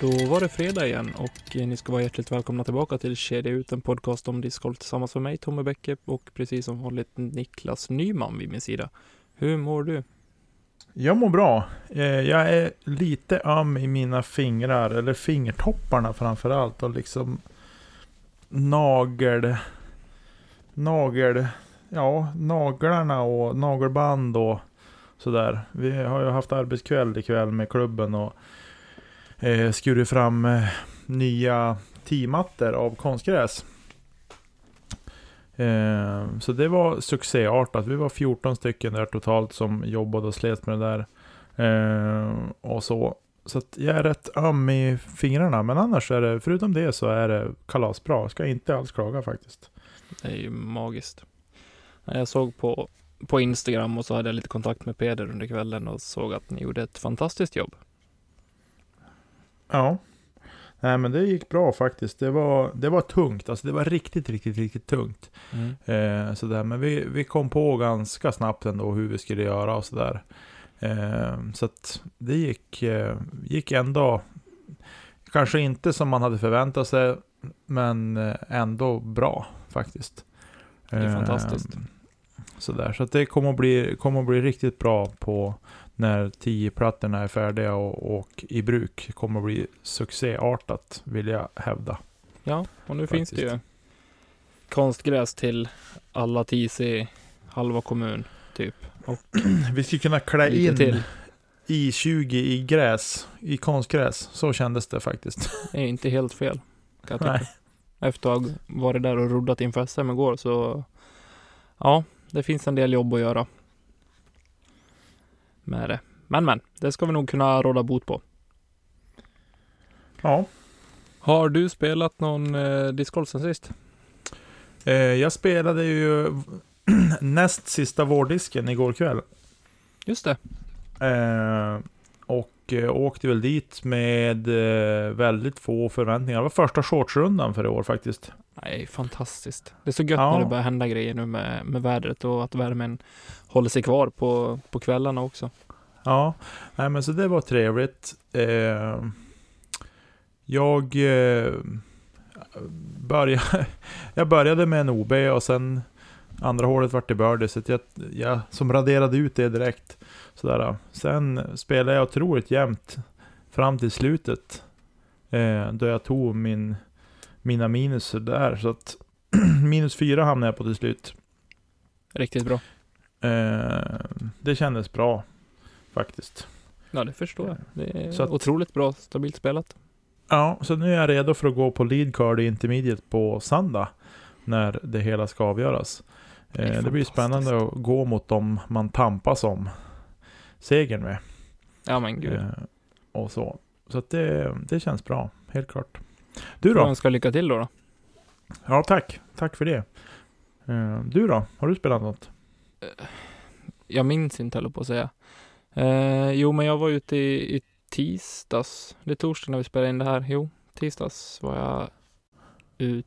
Då var det fredag igen och eh, ni ska vara hjärtligt välkomna tillbaka till Kedja ut, en podcast om discgolf tillsammans med mig, Tommy Bäcke och precis som vanligt Niklas Nyman vid min sida. Hur mår du? Jag mår bra. Eh, jag är lite öm i mina fingrar, eller fingertopparna framför allt och liksom nagel... Nagel... Ja, naglarna och nagelband och sådär. Vi har ju haft arbetskväll ikväll med klubben och eh, skurit fram eh, nya teamattor av konstgräs. Eh, så det var succéartat. Vi var 14 stycken där totalt som jobbade och slet med det där. Eh, och så. Så att jag är rätt öm i fingrarna. Men annars är det, förutom det så är det kalasbra. Ska inte alls klaga faktiskt. Det är ju magiskt. Jag såg på, på Instagram och så hade jag lite kontakt med Peder under kvällen och såg att ni gjorde ett fantastiskt jobb. Ja. Nej men det gick bra faktiskt. Det var, det var tungt. Alltså det var riktigt, riktigt, riktigt tungt. Mm. Eh, sådär. Men vi, vi kom på ganska snabbt ändå hur vi skulle göra och sådär. Eh, så att det gick, eh, gick ändå, kanske inte som man hade förväntat sig, men eh, ändå bra faktiskt. Det är fantastiskt. Eh, Sådär, så att det kommer att, bli, kommer att bli riktigt bra på när tio plattorna är färdiga och, och i bruk. kommer att bli succéartat, vill jag hävda. Ja, och nu finns det ju Faktiskt. konstgräs till alla TIC i halva kommun, typ. Och Vi skulle kunna klä in till. I20 i gräs, i konstgräs. Så kändes det faktiskt. Det är inte helt fel. Kan jag tycka. Efter att ha varit där och roddat inför SM igår så ja, det finns en del jobb att göra. Med det. Men men, det ska vi nog kunna råda bot på. Ja, Har du spelat någon eh, discgolf sen sist? eh, jag spelade ju näst sista vårdisken igår kväll. Just det. Eh, och eh, åkte väl dit med eh, väldigt få förväntningar. Det var första shortsrundan för i år faktiskt. Nej, fantastiskt. Det är så gött Ja. när det börjar hända grejer nu med, med vädret och att värmen håller sig kvar på, på kvällarna också. Ja, nej men så det var trevligt. Eh, jag, eh, började, jag började med en OB och sen andra hålet vart det birdie, så jag, jag som raderade ut det direkt. Sådär. Sen spelade jag otroligt jämnt fram till slutet. Eh, då jag tog min, mina minus där. Så att minus fyra hamnade jag på till slut. Riktigt bra. Eh, det kändes bra faktiskt. Ja, det förstår jag. Det är Så att- otroligt bra, stabilt spelat. Ja, så nu är jag redo för att gå på lead card i intermediate på söndag. När det hela ska avgöras. Det Eh, det blir spännande att gå mot dem man tampas om segern med. Ja, men gud. Eh, och så. Så att det, det känns bra, helt klart. Du då? önska lycka till då. då. Ja, tack. Tack för det. Eh, du då? Har du spelat något? Jag minns inte heller på att säga. Eh, jo, men jag var ute i, i tisdags. Det är torsdag när vi spelar in det här. Jo, tisdags var jag ut.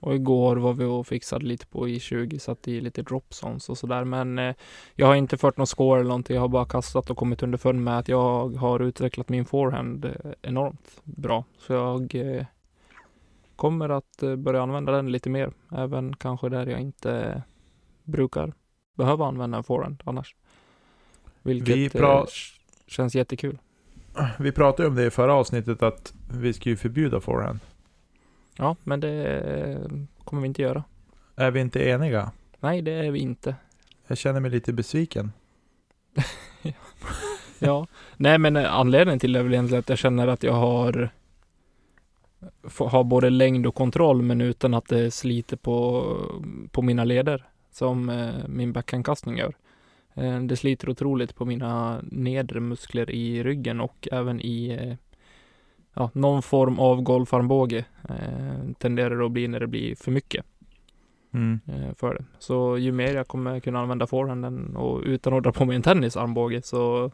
Och igår var vi och fixade lite på i20, satt i lite dropsons och sådär. Men eh, jag har inte fört någon score eller någonting. Jag har bara kastat och kommit underfund med att jag har utvecklat min forehand eh, enormt bra. Så jag eh, kommer att eh, börja använda den lite mer. Även kanske där jag inte brukar behöva använda en forehand annars. Vilket Vi eh, känns jättekul. Vi pratade om det i förra avsnittet att vi ska ju förbjuda forehand. Ja, men det eh, kommer vi inte göra. Är vi inte eniga? Nej, det är vi inte. Jag känner mig lite besviken. Ja, nej men eh, anledningen till det är väl egentligen att jag känner att jag har har både längd och kontroll men utan att det sliter på, på mina leder som eh, min backhandkastning gör. Det sliter otroligt på mina nedre muskler i ryggen och även i ja, någon form av golfarmbåge eh, tenderar det att bli när det blir för mycket Mm. eh, för det. Så ju mer jag kommer kunna använda forehanden och utan att dra på mig en tennisarmbåge så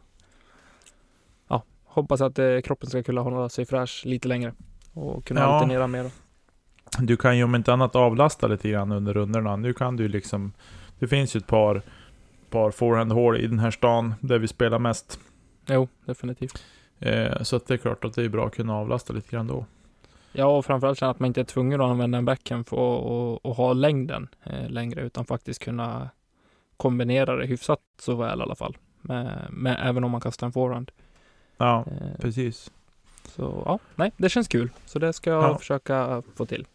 ja, hoppas att eh, kroppen ska kunna hålla sig fräsch lite längre och kunna Ja. alternera mer. Du kan ju om inte annat avlasta lite grann under rundorna. Nu kan du liksom... Det finns ju ett par, par forehandhål i den här stan där vi spelar mest. Jo, definitivt. Eh, så att det är klart att det är bra att kunna avlasta lite grann då. Ja, och framförallt känna att man inte är tvungen att använda en backhand för att ha längden eh, längre, utan faktiskt kunna kombinera det hyfsat så väl i alla fall. Med, med, även om man kastar en forehand. Ja, Eh, precis. så ja, nej, det känns kul. Så det ska jag Ja. försöka få till.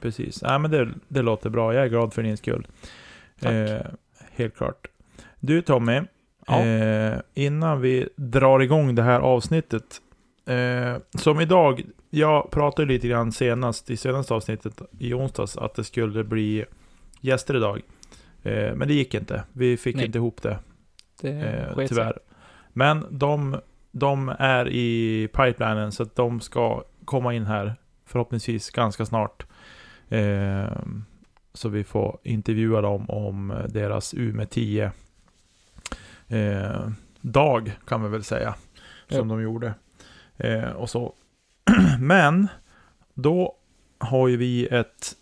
Precis. Nej, men det, det låter bra. Jag är glad för din skull. Eh, helt klart. Du Tommy, Ja. eh, innan vi drar igång det här avsnittet. Eh, som idag, jag pratade lite grann senast i senaste avsnittet i onsdags att det skulle bli gäster idag. Eh, men det gick inte. Vi fick Nej. inte ihop det, Det eh, tyvärr. Men de, de är i pipelinen så att de ska komma in här förhoppningsvis ganska snart. Eh, så vi får intervjua dem om deras Umeå 10 eh, dag kan vi väl säga. Som de gjorde. Eh, och så. Men då har ju vi ett,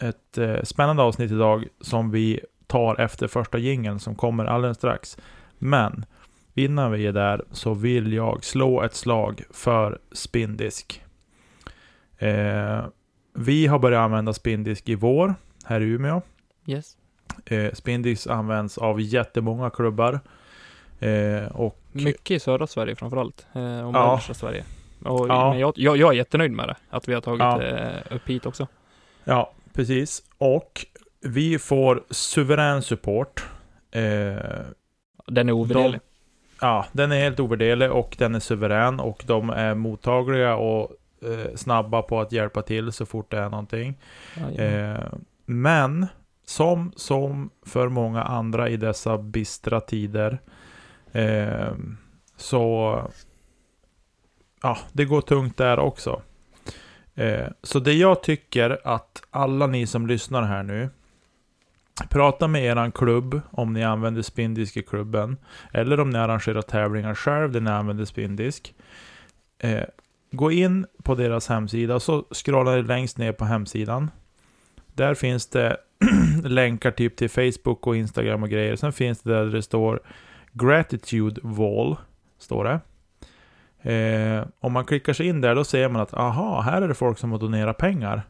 ett eh, spännande avsnitt idag som vi tar efter första jingeln som kommer alldeles strax. Men innan vi är där så vill jag slå ett slag för spindisk. Eh, vi har börjat använda spindisk i vår här i Umeå. Yes. Eh, spindisk används av jättemånga klubbar. Eh, och Mycket i södra Sverige framförallt. Eh, och Ja. mellersta Sverige. Och, Ja. Men jag, jag, jag är jättenöjd med det. Att vi har tagit Ja. eh, upp hit också. Ja, precis. Och vi får suverän support. Eh, Den är ovärderlig. ja, den är helt ovärderlig och den är suverän och de är mottagliga och eh, snabba på att hjälpa till så fort det är någonting. Eh, men som, som för många andra i dessa bistra tider eh, så ja, det går tungt där också. Eh, så det jag tycker att alla ni som lyssnar här nu Prata med eran klubb om ni använder spindisk i klubben. Eller om ni arrangerar tävlingar själv där ni använder spindisk. Eh, gå in på deras hemsida och så scrollar ni längst ner på hemsidan. Där finns det länkar typ till Facebook och Instagram och grejer. Sen finns det där det står Gratitude Wall. Står det. Eh, om man klickar sig in där då ser man att aha, här är det folk som har donerat pengar.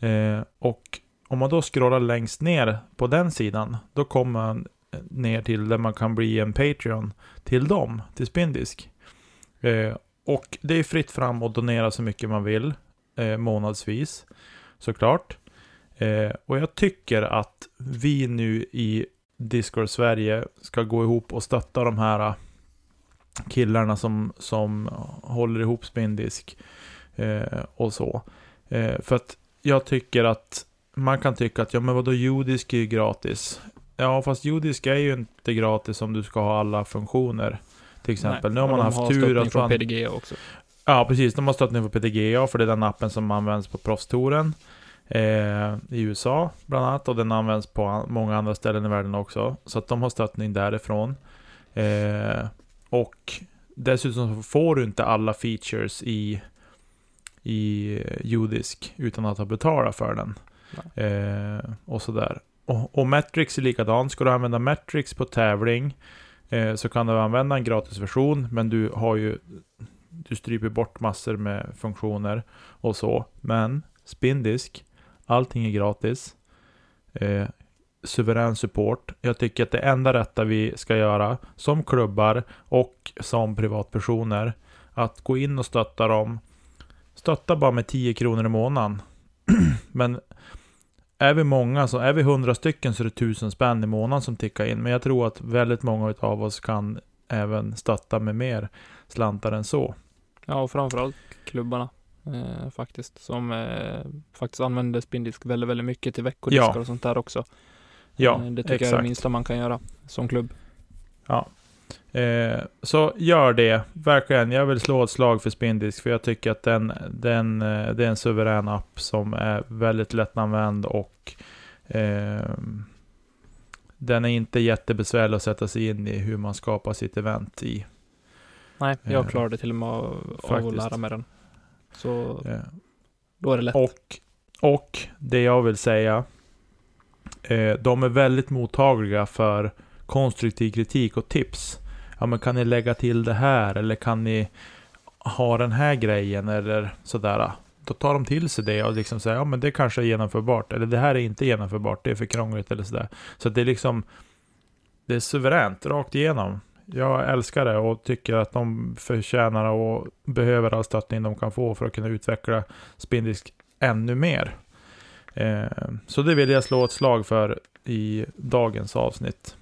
Eh, och om man då scrollar längst ner på den sidan, då kommer man ner till där man kan bli en Patreon till dem, till Spindisk. Eh, och det är fritt fram att donera så mycket man vill eh, månadsvis, såklart. Eh, och jag tycker att vi nu i Discord Sverige ska gå ihop och stötta de här eh, killarna som, som håller ihop Spindisk eh, och så. Eh, för att jag tycker att man kan tycka att ja men vadå judisk är ju gratis. Ja fast judisk är ju inte gratis om du ska ha alla funktioner. Till exempel. nu har man haft har tur att från man... PDG också. Ja, precis. De har stöttning på PDGA, för det är den appen som används på proffstouren i USA, bland annat. Och den används på många andra ställen i världen också. Så att de har stöttning därifrån. Eh, och dessutom får du inte alla features i, i judisk utan att ha betalat för den. Eh, och sådär. Och, och Metrix är likadant. Ska du använda Metrix på tävling eh, så kan du använda en gratisversion, men du har ju du stryper bort massor med funktioner och så. Men spindisk, allting är gratis. Eh, suverän support. Jag tycker att det enda rätta vi ska göra som klubbar och som privatpersoner att gå in och stötta dem. Stötta bara med 10 kronor i månaden. Men är vi många, så är vi hundra stycken så är det 1000 spänn i månaden som tickar in. Men jag tror att väldigt många av oss kan även stötta med mer slantar än så. Ja, och framförallt klubbarna eh, faktiskt, som eh, faktiskt använder spinndisk väldigt, väldigt mycket till veckodiskar Ja. och sånt där också. Ja, Eh, det tycker jag är det exakt. minsta man kan göra som klubb. Ja. Eh, så gör det, verkligen. Jag vill slå ett slag för Spindisk, för jag tycker att den, den, eh, det är en suverän app som är väldigt lättanvänd och eh, den är inte jättebesvärlig att sätta sig in i hur man skapar sitt event i. Nej, jag Eh, klarade till och med av av att lära mig den. Så Eh, då är det lätt. Och, och det jag vill säga, eh, de är väldigt mottagliga för konstruktiv kritik och tips. Ja men kan ni lägga till det här eller kan ni ha den här grejen eller sådär. Då tar de till sig det och liksom säger ja men det kanske är genomförbart eller det här är inte genomförbart, det är för krångligt eller sådär. Så det är liksom, det är suveränt rakt igenom. Jag älskar det och tycker att de förtjänar och behöver all stöttning de kan få för att kunna utveckla spindisk ännu mer. Eh, så det vill jag slå ett slag för i dagens avsnitt.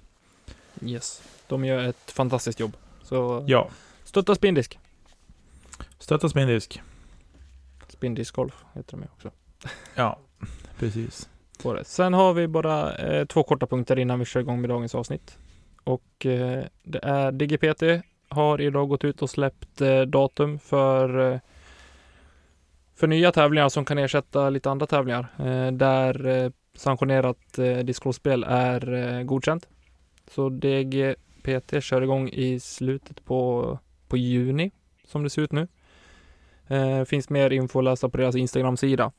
Yes. De gör ett fantastiskt jobb. Så Ja, stötta spindisk. stötta spindisk. Spindiskgolf heter de ju också. Ja, precis. Sen har vi bara eh, två korta punkter innan vi kör igång med dagens avsnitt. Och eh, det är DGPT har idag gått ut och släppt eh, datum för eh, för nya tävlingar som kan ersätta lite andra tävlingar eh, där eh, sanktionerat discgolfspel är godkänt. Så DGPT kör igång i slutet på, på juni som det ser ut nu. Eh, finns mer info att läsa på deras Instagram-sida.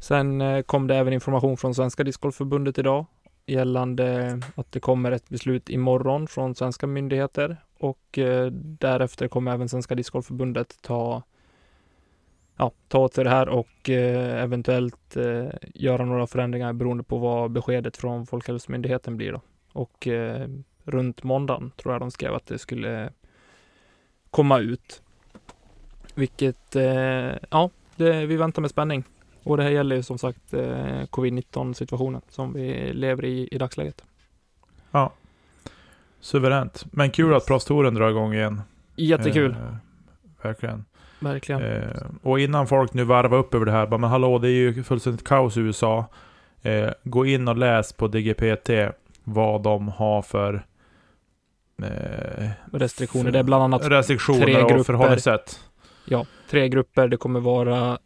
Sen eh, kom det även information från Svenska Discgolfförbundet idag gällande att det kommer ett beslut imorgon från svenska myndigheter och eh, därefter kommer även Svenska Discgolfförbundet ta ja, ta åt sig det här och eh, eventuellt eh, göra några förändringar beroende på vad beskedet från Folkhälsomyndigheten blir då. Och eh, runt måndagen tror jag de skrev att det skulle komma ut. Vilket, eh, ja, det, vi väntar med spänning. Och det här gäller ju som sagt eh, covid-19 situationen som vi lever i i dagsläget. Suveränt. Men kul att Proffstouren drar igång igen. Jättekul, Eh, verkligen. verkligen. Eh, och innan folk nu varvar upp över det här, bara, men hallå, det är ju fullständigt kaos i USA. Eh, gå in och läs på DGPT vad de har för eh, Restriktioner, det är bland annat tre restriktioner grupper. och förhållningssätt. ja, tre grupper. Det kommer vara,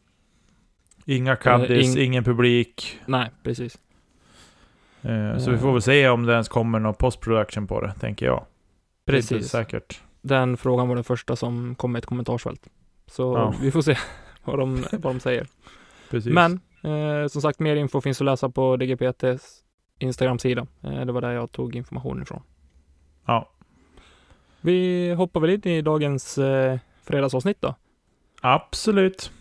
Inga caddis, ing- ingen publik. nej precis. Eh, så Eh. vi får väl se om det ens kommer någon postproduktion på det, tänker jag. Precis. säkert. Den frågan var den första som kom med ett kommentarsfält. Så Ja. vi får se vad de, vad de säger. Precis. Men eh, som sagt, mer info finns att läsa på DGPTs Instagram-sida. Eh, det var där jag tog information ifrån. Ja, Vi hoppar väl in i dagens eh, fredagsavsnitt då. absolut.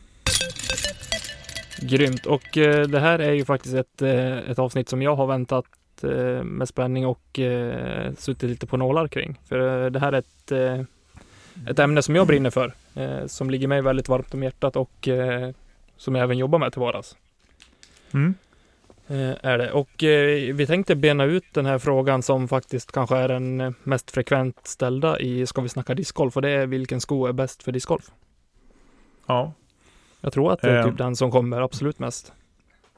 Grymt. Och eh, det här är ju faktiskt ett, eh, ett avsnitt som jag har väntat eh, med spänning och eh, suttit lite på nålar kring. För eh, det här är ett, ett ämne som jag brinner för, som ligger mig väldigt varmt om hjärtat och som jag även jobbar med till vardags. Mm. Är det. Och vi tänkte bena ut den här frågan som faktiskt kanske är den mest frekvent ställda i Ska vi snacka discgolf? Och det är vilken sko är bäst för discgolf? Ja. Jag tror att det är Eh. typ den som kommer absolut mest.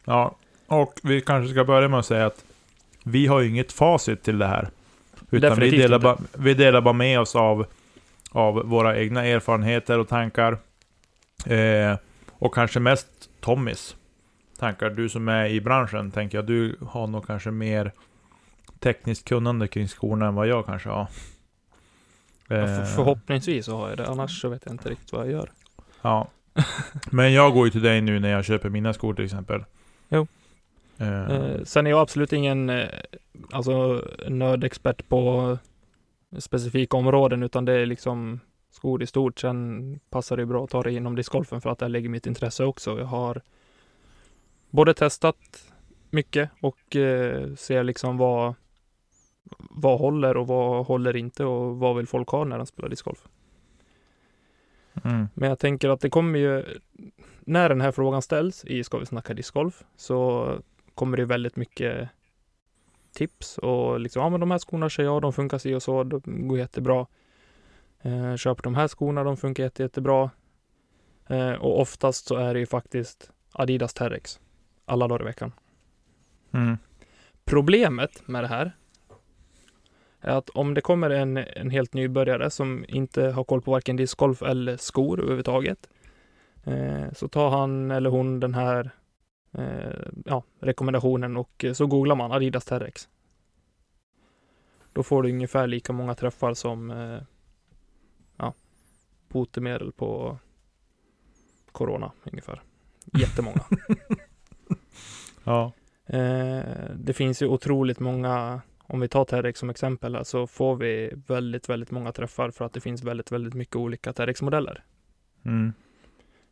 Ja, och vi kanske ska börja med att säga att vi har ju inget facit till det här. Utan vi Definitivt delar, inte. bara, vi delar bara med oss av, av våra egna erfarenheter och tankar. Eh, och kanske mest Tommys tankar. Du som är i branschen, tänker jag. Du har nog kanske mer tekniskt kunnande kring skorna än vad jag kanske har. Ja, Eh, för, förhoppningsvis så har jag det, annars så vet jag inte riktigt vad jag gör. Ja. Men jag går ju till dig nu när jag köper mina skor till exempel. Jo. Eh, sen är jag absolut ingen eh, alltså, nördexpert på specifika områden, utan det är liksom skor i stort. Sen passar det bra att ta det inom discgolfen för att där ligger mitt intresse också. Jag har både testat mycket och eh, ser liksom vad, vad håller och vad håller inte och vad vill folk ha när de spelar discgolf. Mm. Men jag tänker att det kommer ju, när den här frågan ställs i Ska vi snacka discgolf, så kommer det väldigt mycket tips och liksom, ja men de här skorna kör jag, de funkar si och så, de går jättebra. Eh, köp de här skorna, de funkar jätte, jättebra. Eh, och oftast så är det ju faktiskt Adidas Terrex alla dagar i veckan. Mm. Problemet med det här är att om det kommer en, en helt nybörjare som inte har koll på varken discgolf eller skor överhuvudtaget, eh, så tar han eller hon den här eh, ja, rekommendationen och så googlar man Adidas Terrex. Då får du ungefär lika många träffar som eh, ja, botemedel på corona ungefär. Jättemånga. Ja. Eh, det finns ju otroligt många, om vi tar Terrex som exempel här, så får vi väldigt, väldigt många träffar för att det finns väldigt, väldigt mycket olika Terrex-modeller. Mm.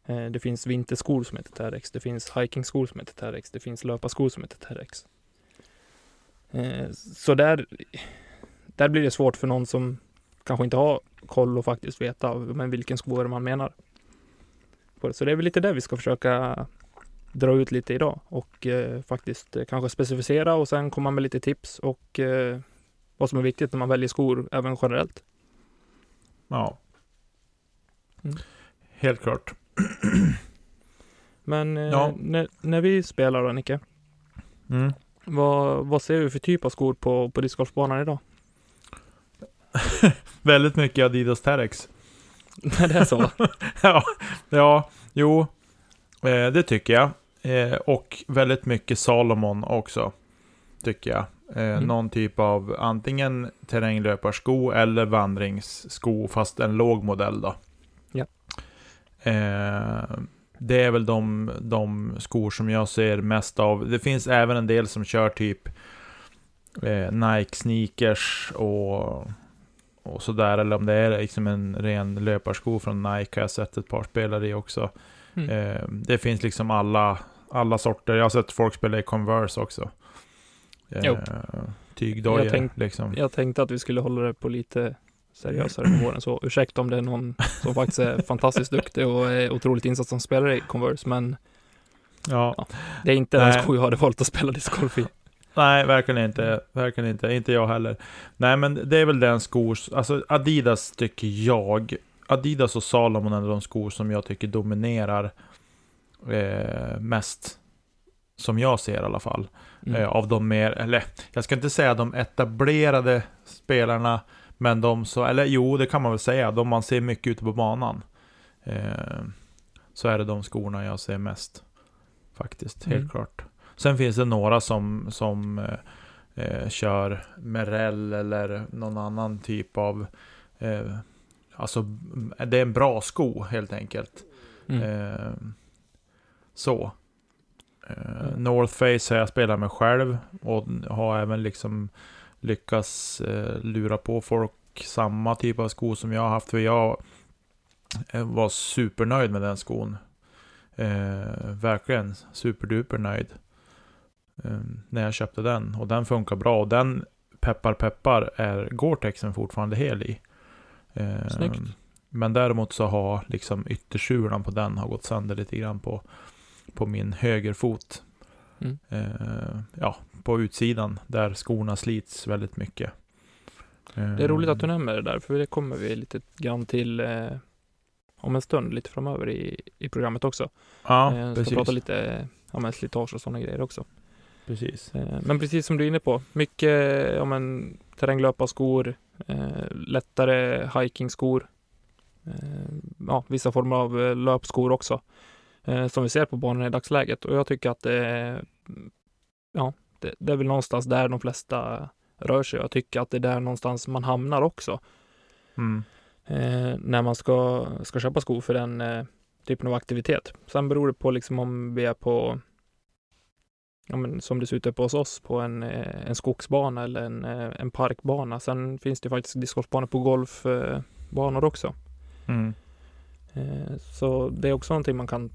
Eh, det finns vinterskor som heter Terrex, det finns hikingskor som heter Terrex, det finns löparskor som heter Terrex. Eh, så där, där blir det svårt för någon som kanske inte har koll och faktiskt veta men vilken sko är det man menar. Så det är väl lite det vi ska försöka dra ut lite idag och eh, faktiskt eh, kanske specificera och sen komma med lite tips och eh, vad som är viktigt när man väljer skor även generellt. Ja. Mm. Helt klart. Men eh, Ja. när, när vi spelar då Nicke, Mm. vad, vad ser vi för typ av skor på, på discgolfbanan idag? Väldigt mycket Adidas Terrex. Är det så? ja, ja, jo. Eh, det tycker jag. Eh, och väldigt mycket Salomon också. Tycker jag. Eh, Mm. Någon typ av antingen terränglöparsko eller vandringssko, fast en låg modell då. Ja. Eh, det är väl de, de skor som jag ser mest av. Det finns även en del som kör typ eh, Nike sneakers och, och sådär. Eller om det är liksom en ren löparsko från Nike har jag sett ett par spelare i också. Mm. Eh, det finns liksom alla, alla sorter. Jag har sett folk spela i Converse också. Eh, Jo. Tygdojor Jag tänk- liksom. Jag tänkte att vi skulle hålla det på lite seriösare nivå än så. Ursäkta om det är någon som faktiskt är fantastiskt duktig och är otroligt insatt som spelare i Converse, men Ja. det är inte den Nej. sko jag hade valt att spela discgolf i. Nej, verkligen inte. Verkligen inte. Inte jag heller. Nej, men det är väl den skor... Alltså Adidas tycker jag... Adidas och Salomon är de skor som jag tycker dominerar eh, mest. Som jag ser i alla fall. Mm. Eh, av de mer, eller jag ska inte säga de etablerade spelarna, men de så, eller jo, det kan man väl säga, de man ser mycket ute på banan. Eh, så är det de skorna jag ser mest. Faktiskt, helt Mm. klart. Sen finns det några som, som eh, eh, kör Merrell eller någon annan typ av eh, Alltså, det är en bra sko helt enkelt. Mm. Eh, så. Mm. North Face har jag spelat med själv och har även liksom lyckats eh, lura på folk samma typ av sko som jag har haft. För jag eh, var supernöjd med den skon. Eh, verkligen superduper nöjd. När jag köpte den. Och den funkar bra. Och den, peppar peppar, är Gore-Texen fortfarande hel i. Snyggt. Men däremot så har liksom yttersulan på den har gått sönder lite grann på, på min högerfot. Mm. Eh, ja, på utsidan där skorna slits väldigt mycket. Eh, Det är roligt att du nämner det där, för det kommer vi lite grann till eh, om en stund, lite framöver i, i programmet också. Ja, eh, ska precis. prata lite ja, men slitage och sådana grejer också. precis. Eh, men precis som du är inne på, mycket ja, men, terränglöparskor, eh, lättare hikingskor, eh, ja, vissa former av eh, löpskor också, eh, som vi ser på banan i dagsläget. Och jag tycker att det ja, det, det är väl någonstans där de flesta rör sig. Jag tycker att det är där någonstans man hamnar också Mm. eh, när man ska, ska köpa skor för den eh, typen av aktivitet. Sen beror det på liksom om vi är på, ja, men som det ser ut uppe hos oss, på en, eh, en skogsbana eller en, eh, en parkbana. Sen finns det faktiskt discgolfbanor på golfbanor också. Mm. Eh, så det är också någonting man kan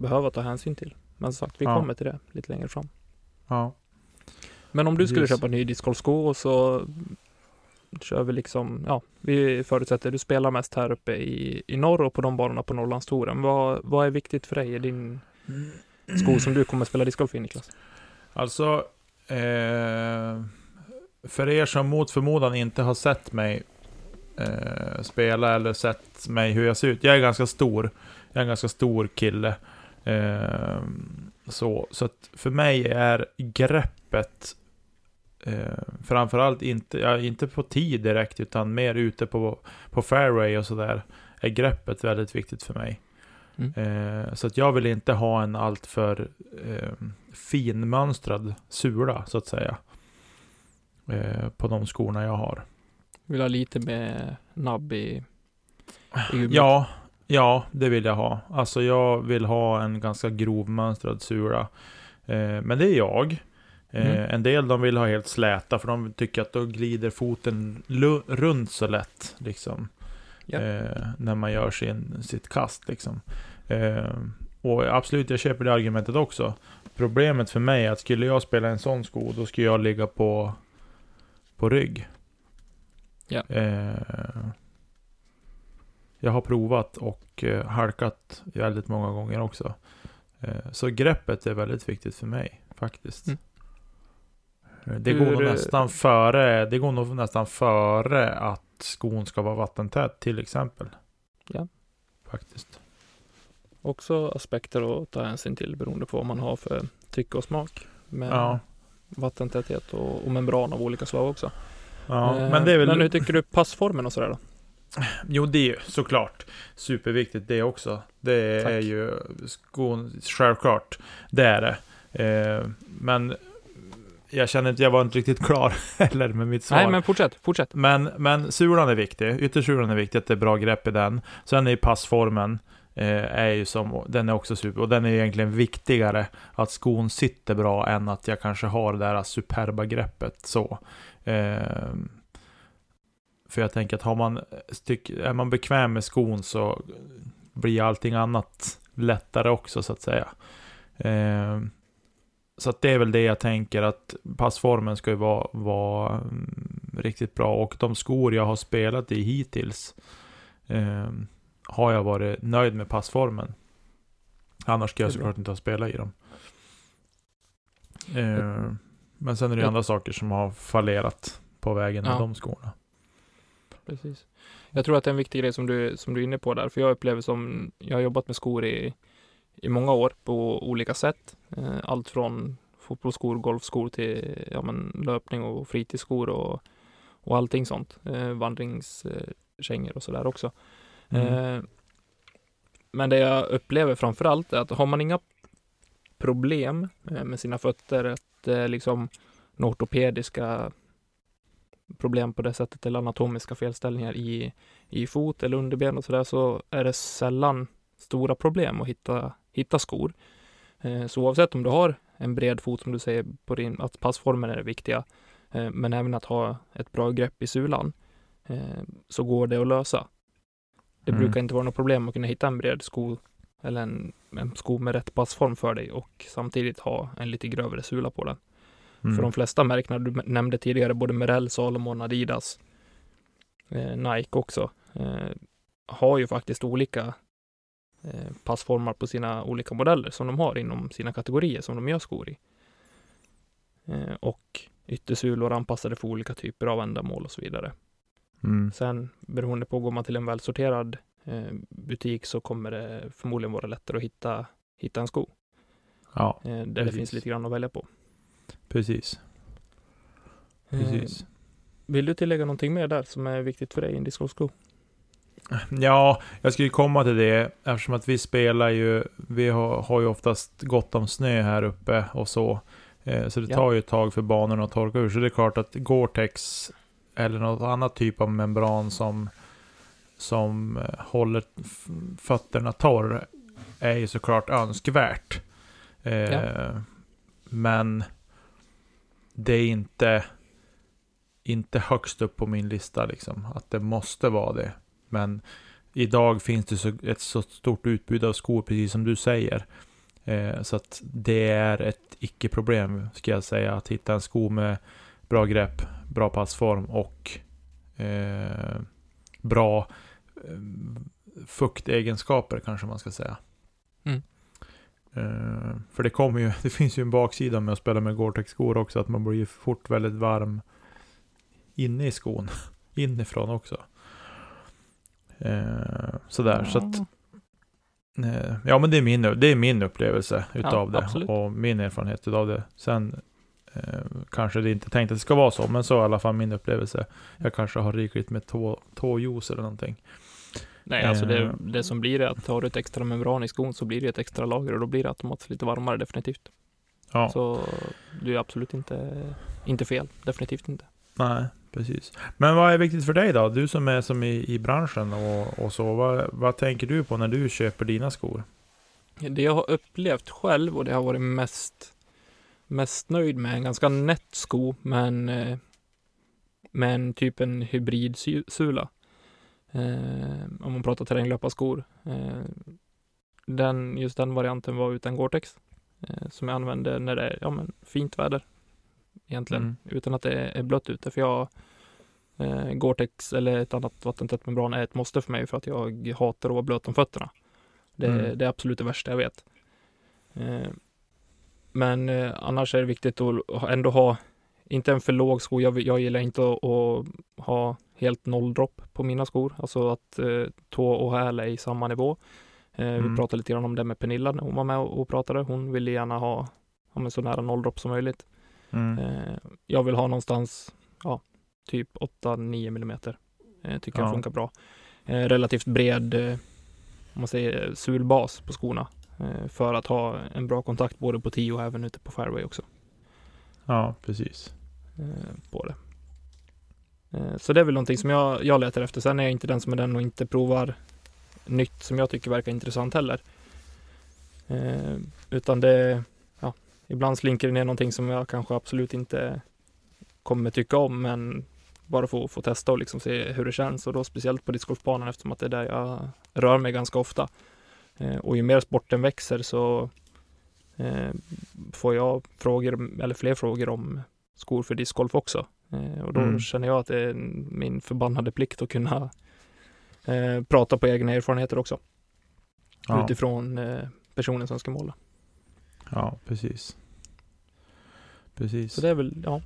behöva ta hänsyn till. Men som sagt, vi Ja. kommer till det lite längre fram. Ja. Men om du skulle Precis. köpa en ny discgolfsko och så kör vi liksom, ja, vi förutsätter du spelar mest här uppe i, i norr och på de banorna på Norrlandstouren. Vad, vad är viktigt för dig i din sko som du kommer spela discgolf i Niklas? Alltså, eh, för er som mot förmodan inte har sett mig eh, spela eller sett mig hur jag ser ut. Jag är ganska stor. Jag är en ganska stor kille. Eh, så, så att för mig är greppet eh, framförallt inte, ja, inte på tid direkt, utan mer ute på, på fairway och sådär. Är greppet väldigt viktigt för mig. Mm. Eh, så att jag vill inte ha en alltför eh, finmönstrad sula, så att säga. Eh, på de skorna jag har. Vill ha lite med nabb i, i. Ja, ja, det vill jag ha. Alltså jag vill ha en ganska grovmönstrad sula. Eh, men det är jag. Eh, Mm. En del de vill ha helt släta, för de tycker att då glider foten runt så lätt. Liksom. Ja. Eh, när man gör sin, sitt kast. Liksom. Eh, och absolut, jag köper det argumentet också. Problemet för mig är att skulle jag spela en sån sko, då skulle jag ligga på, på rygg. Ja. Jag har provat och eh, halkat väldigt många gånger också. Eh, så greppet är väldigt viktigt för mig, faktiskt. Mm. Eh, Det Hur, går nog eh, nästan före, det går nog nästan före att skon ska vara vattentät till exempel. Ja. Faktiskt. Också aspekter att ta hänsyn till beroende på vad man har för tycke och smak. Med Ja. vattentäthet och, och membran av olika slag också. ja. Eh, Men det är väl... Men hur tycker du passformen och sådär då? Jo, det är ju såklart superviktigt det också. Det Tack. är ju skon, självklart. Det är det. Eh, men jag känner inte, jag var inte riktigt klar heller med mitt svar. Nej, men fortsätt, fortsätt. Men, men sulan är viktig. Yttersulan är viktig, att det är bra grepp i den. Sen är ju passformen, eh, är ju som, den är också super. Och den är egentligen viktigare att skon sitter bra än att jag kanske har det där superba greppet så. Eh, för jag tänker att har man, styck, är man bekväm med skon så blir allting annat lättare också så att säga. Eh, så att det är väl det jag tänker att passformen ska ju vara, vara mm, riktigt bra. Och de skor jag har spelat i hittills eh, har jag varit nöjd med passformen. Annars ska jag såklart inte ha spelat i dem. Eh, men sen är det ju Ja. andra saker som har fallerat på vägen med Ja. de skorna. Precis. Jag tror att det är en viktig grej som du, som du är inne på där, för jag upplever som, jag har jobbat med skor i, i många år på olika sätt. Eh, Allt från fotbollsskor, golfskor till ja, men, löpning och fritidsskor och, och allting sånt. Eh, vandringskängor och sådär också. Mm. Eh, men det jag upplever framför allt är att har man inga problem med sina fötter, att liksom ortopediska problem på det sättet eller anatomiska felställningar i, i fot eller underben och sådär så är det sällan stora problem att hitta, hitta skor. Eh, så oavsett om du har en bred fot som du säger på din, att passformen är det viktiga, eh, men även att ha ett bra grepp i sulan, eh, så går det att lösa. Det Mm. brukar inte vara något problem att kunna hitta en bred sko eller en, en sko med rätt passform för dig och samtidigt ha en lite grövre sula på den. Mm. För de flesta märkena du nämnde tidigare, både Merrell, Salomon, Adidas, eh, Nike också, eh, har ju faktiskt olika eh, passformar på sina olika modeller som de har inom sina kategorier som de gör skor i. Eh, och yttersulor anpassade för olika typer av ändamål och så vidare. Mm. Sen beroende på, går man till en välsorterad eh, butik så kommer det förmodligen vara lättare att hitta, hitta en sko Ja, eh, där det Precis. finns lite grann att välja på. Precis. precis. Eh, vill du tillägga någonting mer där som är viktigt för dig i en discgolfsko? Ja, jag skulle komma till det eftersom att vi spelar ju, vi har, har ju oftast gott om snö här uppe och så. Eh, så det Ja. tar ju ett tag för banorna att torka ur. Så det är klart att Gore-Tex eller något annat typ av membran som, som eh, håller fötterna torr är ju såklart önskvärt. Eh, Ja. Men det är inte, inte högst upp på min lista liksom. Att det måste vara det. Men idag finns det så, ett så stort utbud av skor, precis som du säger. Eh, så att det är ett icke-problem, ska jag säga, att hitta en sko med bra grepp, bra passform och eh, bra eh, fuktegenskaper, kanske man ska säga. Mm. Eh, för det kommer ju, det finns ju en baksida med att spela med Gore-Tex-skor också, att man blir fort väldigt varm inne i skon. Inifrån också. Eh, sådär, så att eh, Ja men det är min, det är min upplevelse utav det absolut. och min erfarenhet utav det. Sen kanske det inte tänkt att det ska vara så, men så är i alla fall min upplevelse. Jag kanske har rikligt med tå, tåjuice eller någonting. Nej, alltså det, Eh. det som blir är att har du ett extra membran i skon så blir det ett extra lager och då blir det automatiskt lite varmare definitivt. Ja, Så du är absolut inte, inte fel, definitivt inte. nej, precis. Men vad är viktigt för dig då? Du som är som i, i branschen och, och så. Vad, vad tänker du på när du köper dina skor? Det jag har upplevt själv och det har varit mest, mest nöjd med en ganska nätt sko men eh, med en typ en hybridsula. Eh, om man pratar terränglöparskor. Eh, den, just den varianten var utan Gore-Tex. Eh, som jag använde när det är ja, men fint väder. Egentligen. Mm. Utan att det är blött ute. För jag eh, Gore-Tex eller ett annat vattentätt membran är ett måste för mig för att jag hatar att vara blöt om fötterna. Det, Mm. det är absolut det värsta jag vet. Eh, men eh, annars är det viktigt att ändå ha, inte en för låg sko. Jag, jag gillar inte att, att ha helt nolldropp på mina skor. Alltså att eh, tå och häl är i samma nivå. Eh, Mm. Vi pratade lite grann om det med Pernilla när hon var med och, och pratade. Hon ville gärna ha ja, så nära nolldropp som möjligt. Mm. Eh, jag vill ha någonstans, ja, typ 8-9 millimeter. Eh, tycker jag Ja. funkar bra. Eh, relativt bred, eh, om man säger sulbas på skorna. För att ha en bra kontakt både på 10 och även ute på fairway också. Ja, precis. På det. Eh, så det är väl någonting som jag, jag letar efter. Sen är jag inte den som är den och inte provar nytt som jag tycker verkar intressant heller. Eh, utan det, ja, ibland slinker det ner någonting som jag kanske absolut inte kommer tycka om, men bara få, få testa och liksom se hur det känns och då speciellt på discgolfbanan eftersom att det är där jag rör mig ganska ofta. Eh, och ju mer sporten växer så eh, får jag frågor, eller fler frågor om skor för discgolf också. Eh, och då Mm. känner jag att det är min förbannade plikt att kunna eh, prata på egna erfarenheter också. Ja, Utifrån eh, personens önskemål. ja precis. Precis. Så det är väl, ja,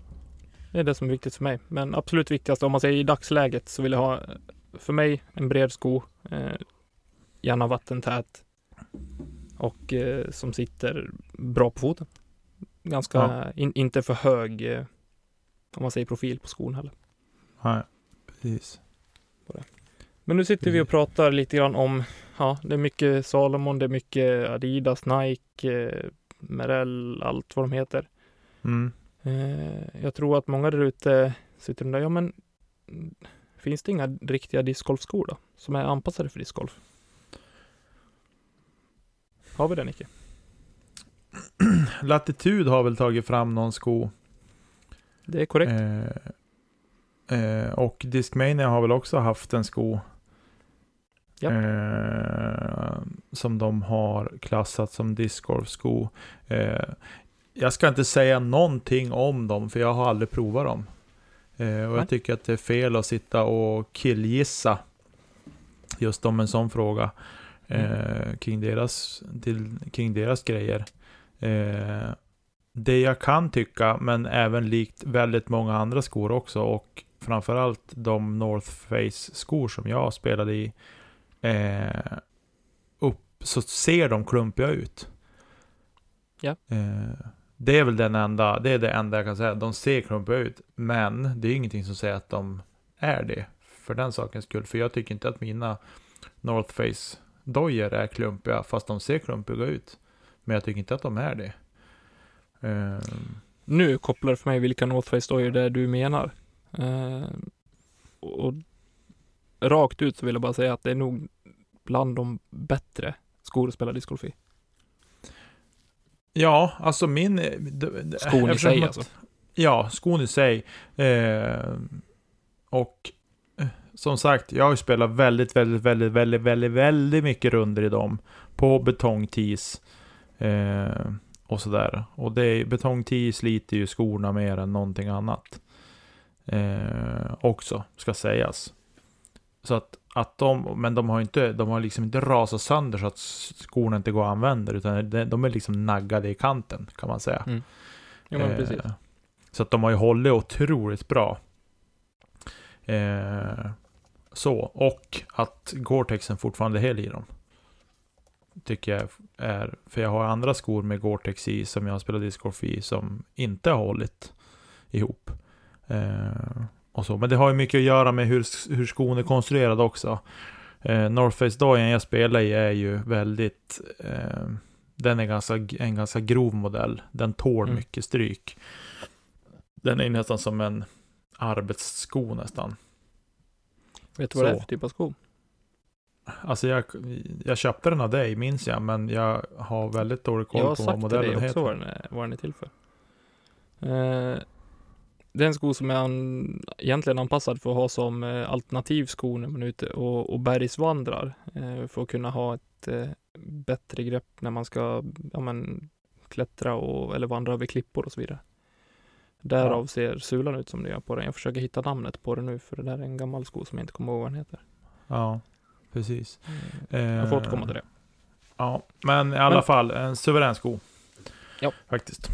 det är det som är viktigt för mig. Men absolut viktigast om man säger i dagsläget så vill jag ha, för mig, en bred sko, eh, gärna vattentät och eh, som sitter bra på foten. Ganska, Ja. in, inte för hög, eh, om man säger profil på skon heller. Nej, precis. Men nu sitter vi och pratar lite grann om, ja, det är mycket Salomon, det är mycket Adidas, Nike, eh, Merrell, allt vad de heter. Mm. Eh, jag tror att många där ute sitter och undrar, ja men finns det inga riktiga discgolfskor då? Som är anpassade för discgolf? Har vi det Nicke? Latitude har väl tagit fram någon sko. Det är korrekt. Eh, eh, och Discmania har väl också haft en sko. Eh, som de har klassat som discgolfsko. Eh, jag ska inte säga någonting om dem, för jag har aldrig provat dem. Eh, och Nej. jag tycker att det är fel att sitta och killgissa just om en sån fråga. Eh, kring, deras, till, kring deras grejer. Det jag kan tycka, men även likt väldigt många andra skor också och framförallt de North Face skor som jag spelade i. Eh, upp så ser de klumpiga ut. Ja. Eh, det är väl den enda, det är det enda jag kan säga. De ser klumpiga ut, men det är ingenting som säger att de är det. För den sakens skull. För jag tycker inte att mina North Face dojor är klumpiga, fast de ser klumpiga ut. Men jag tycker inte att de är det. Eh, Nu kopplar det för mig vilka North Face dojor det är du menar. Eh, och rakt ut så vill jag bara säga att det är nog bland de bättre skor att spela discgolf i. ja, alltså min... eh, Skon i sig att- alltså. Ja, skon i sig. Eh, och som sagt, jag har ju spelat väldigt, väldigt, väldigt, väldigt, väldigt, väldigt mycket runder i dem. På betongtis. Eh, och sådär. Och det är, betongtis sliter ju skorna mer än någonting annat. Eh, också, ska sägas. Så att att de, men de har inte, de har liksom inte rasat sönder så att skorna inte går att använda, utan de, de är liksom naggade i kanten kan man säga. Mm. Jo, men Eh, precis. Så att de har ju hållit otroligt bra. Eh, så, och att Gore-Texen fortfarande är hel i dem. Tycker jag är, för jag har andra skor med Gore-Tex i som jag har spelat discgolf i som inte har hållit ihop. Eh, och så. Men det har ju mycket att göra med hur, hur skon är konstruerad också. Eh, North Face Doyen jag spelar i är ju väldigt eh, den är ganska, en ganska grov modell. Den tål Mm. mycket stryk. Den är nästan som en arbetssko nästan. Vet du vad det är så. för typ av sko? Alltså jag, jag köpte den av dig minns jag, men jag har väldigt dålig koll Jag har på vad sagt till dig modellen också heter. vad den, är, vad den är till för. Eh, det är en sko som är an, egentligen anpassad för att ha som eh, alternativ sko när man är ute och, och bergsvandrar. Eh, för att kunna ha ett eh, bättre grepp när man ska ja, men, klättra och, eller vandra över klippor och så vidare. Därav Ja. ser sulan ut som det gör på den. Jag försöker hitta namnet på den nu för det där är en gammal sko som jag inte kommer ihåg vad den heter. Ja, precis. Jag får Eh, återkomma till det. Ja, men i alla Men- fall en suverän sko. Ja. Faktiskt.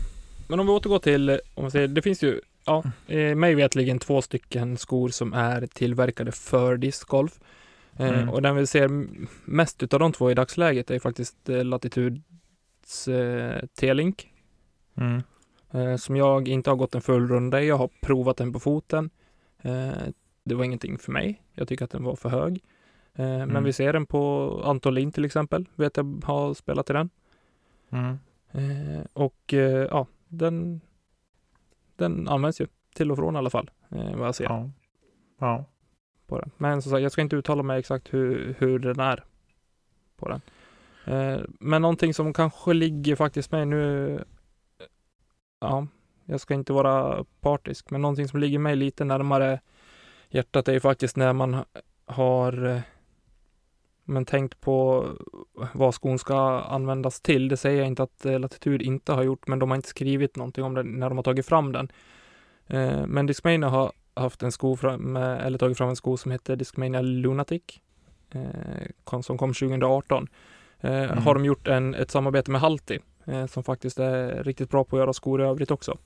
Men om vi återgår till, eh, om man säger, det finns ju, ja, eh, mig vetligen två stycken skor som är tillverkade för discgolf. Eh, Mm. Och den vi ser mest utav de två i dagsläget är ju faktiskt eh, Latitudes eh, T-Link. Mm. Eh, som jag inte har gått en full runda i. Jag har provat den på foten. Eh, det var ingenting för mig. Jag tycker att den var för hög. Eh, Men Mm. vi ser den på Anton Lind till exempel. Vet jag har spelat i den. Mm. Eh, och eh, ja, den, den används ju till och från i alla fall, vad jag ser Ja. Ja. på den. Men som sagt, jag ska inte uttala mig exakt hur, hur den är på den. Men någonting som kanske ligger faktiskt mig nu, ja, jag ska inte vara partisk, men någonting som ligger mig lite närmare hjärtat är ju faktiskt när man ha- har men tänkt på vad skon ska användas till. Det säger jag inte att eh, Latitud inte har gjort, men de har inte skrivit någonting om det när de har tagit fram den. Eh, men Discmania har haft en sko fram, eh, eller tagit fram en sko som heter Discmania Lunatic, som kom 2018. Eh, Mm. Har de gjort en, ett samarbete med Halti, som faktiskt är riktigt bra på att göra skor i övrigt också.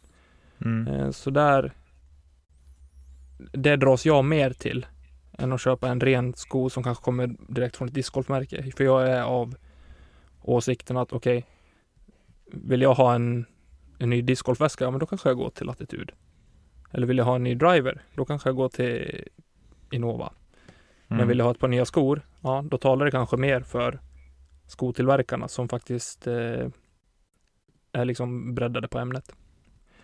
Mm. Så där, det dras jag mer till än att köpa en ren sko som kanske kommer direkt från ett discgolfmärke. För jag är av åsikten att okej, vill jag ha en, en ny discgolfväska, ja men då kanske jag går till Latitud. Eller vill jag ha en ny driver, då kanske jag går till Innova. Men Mm. vill jag ha ett par nya skor, ja då talar det kanske mer för skotillverkarna som faktiskt eh, är liksom breddade på ämnet.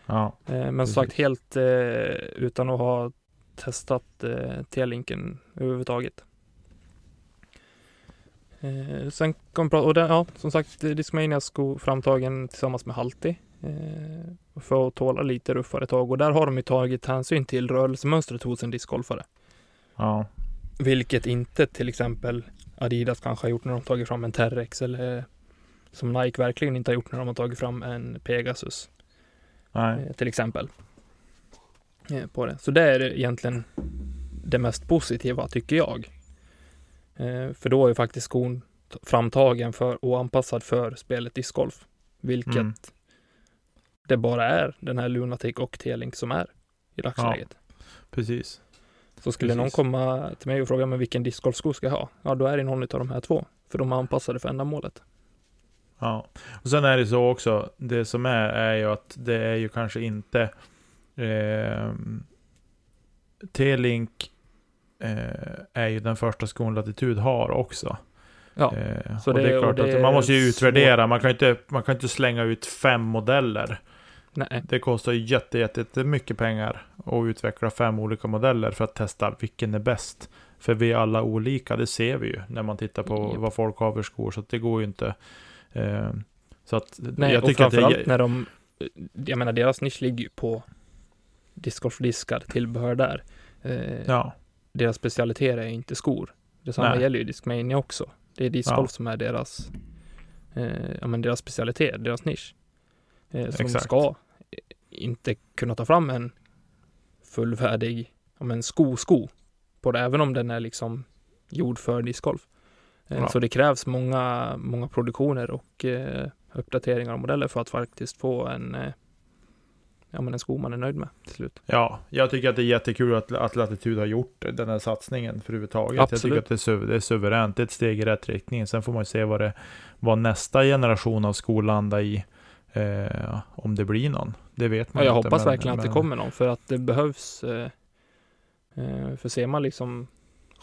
Ja. Eh, men som sagt helt eh, utan att ha testat eh, T-linken överhuvudtaget. Eh, sen kom och den, ja som sagt Discmania sko framtagen tillsammans med Halti eh, för att tåla lite ruffare tag och där har de ju tagit hänsyn till rörelsemönstret hos en discgolfare. Ja. Vilket inte till exempel Adidas kanske har gjort när de tagit fram en Terrex eller som Nike verkligen inte har gjort när de har tagit fram en Pegasus Nej. eh, till exempel. Eh, På det. Så det är egentligen det mest positiva tycker jag. Eh, För då är ju faktiskt skon framtagen för och anpassad för spelet discgolf. Vilket Mm. det bara är den här Lunatic och T-Link som är i dagsläget. Precis. Så skulle någon precis. komma till mig och fråga mig vilken discgolfsko ska jag ha? Ja, då är det någon av de här två. För de är anpassade för ändamålet. Ja. Och sen är det så också, det som är, är ju att det är ju kanske inte eh, T-Link eh, är ju den första skon Latitud har också. Ja, Eh, så och det- det är och klart det att man måste ju utvärdera, man kan inte, man kan inte slänga ut fem modeller. nej. Det kostar ju jätte, jätte, jätte mycket pengar att utveckla fem olika modeller för att testa vilken är bäst. För vi är alla olika, det ser vi ju när man tittar på Japp. vad folk har för skor. Så att det går ju inte. Eh, så att Nej, jag och tycker att framförallt det, när de, jag menar deras nisch ligger ju på discgolfdiskar, tillbehör där. Eh, Ja, Deras specialiteter är inte skor. Detsamma Nej. gäller ju Discmania också. Det är discgolf Ja. som är deras, eh, ja, men deras specialitet, deras nisch. Eh, de Exakt. ska inte kunna ta fram en fullvärdig ja, men sko-sko på det, även om den är liksom gjord för discgolf. Eh, Ja. Så det krävs många, många produktioner och eh, uppdateringar av modeller för att faktiskt få en, eh, ja, men en sko man är nöjd med till slut. Ja, jag tycker att det är jättekul att, att Latitude har gjort den här satsningen för överhuvudtaget. Jag Absolut. tycker att det är, su- det är suveränt, det är ett steg i rätt riktning. Sen får man ju se vad, det, vad nästa generation av skor landar i. Eh, om det blir någon. Det vet man Ja, jag inte. hoppas men- verkligen att det men- kommer någon för att det behövs. Eh, eh, för ser man liksom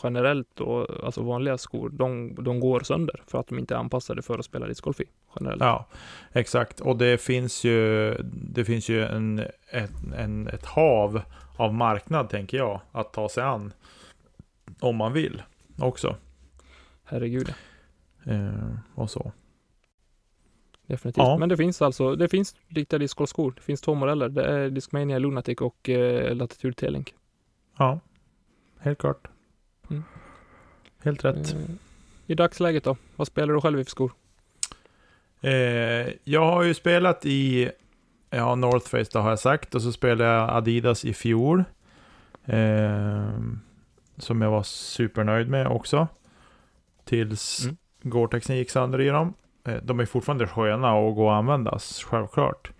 generellt då, alltså vanliga skor, de, de går sönder för att de inte är anpassade för att spela discgolf i generellt. Ja, exakt. Och det finns ju, det finns ju en, ett, en, ett hav av marknad, tänker jag, att ta sig an. Om man vill också. Herregud, Eh, och så. definitivt. Ja. Men det finns alltså, det finns riktiga discgolfskor. Det finns två modeller. Det är Discmania Lunatic och eh, Latitude T-Link. Ja, helt klart. Mm. Helt rätt. Eh, I dagsläget då? Vad spelar du själv i för skor? Eh, jag har ju spelat i ja, North Face, det har jag sagt. Och så spelade jag Adidas i fjol. Eh, som jag var supernöjd med också. Tills Mm. Gore-Texen gick sönder i dem. Eh, de är fortfarande sköna att gå och användas, självklart.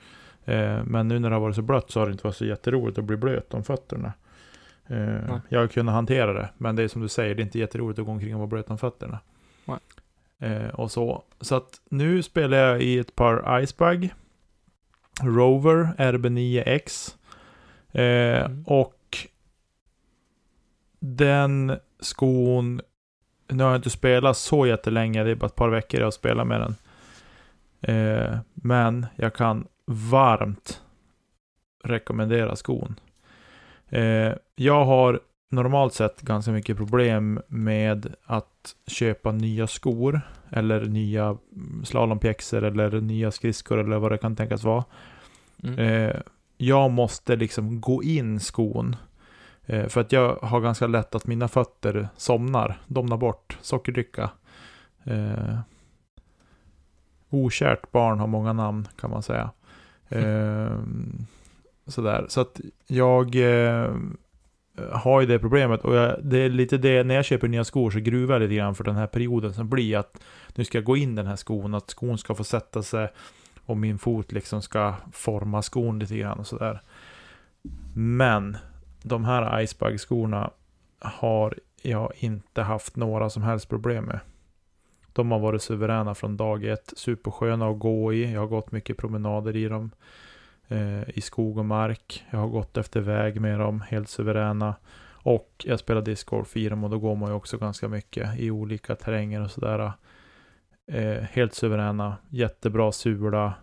Eh, men nu när det har varit så blött så har det inte varit så jätteroligt att bli blöt om fötterna. Eh, Nej. jag har kunnat hantera det, men det är som du säger, det är inte jätteroligt att gå omkring och vara blöt om fötterna. Eh, och så. Så att nu spelar jag i ett par Icebag. Rover RB9X. Eh, Mm. Och den skon, nu har jag inte spelat så jättelänge, det är bara ett par veckor jag har spelat med den. Eh, men jag kan varmt rekommendera skon. Jag har normalt sett ganska mycket problem med att köpa nya skor eller nya slalompjäxor eller nya skridskor eller vad det kan tänkas vara. Mm. Eh, jag måste liksom gå in skon. Eh, för att jag har ganska lätt att mina fötter somnar, domnar bort, sockerdricka. Eh, okärt barn har många namn kan man säga. Eh, sådär, så att jag eh, Eh, har ju det problemet och jag, det är lite det, när jag köper nya skor så gruvar jag lite grann för den här perioden som blir att nu ska jag gå in den här skon, att skon ska få sätta sig och min fot liksom ska forma skon lite grann och sådär. Men de här Icebug-skorna har jag inte haft några som helst problem med. De har varit suveräna från dag ett, supersköna att gå i. Jag har gått mycket promenader i dem. Eh, I skog och mark. Jag har gått efter väg med dem, helt suveräna. Och jag spelar discgolf i dem och då går man ju också ganska mycket i olika terränger och sådär. Eh, helt suveräna, jättebra sula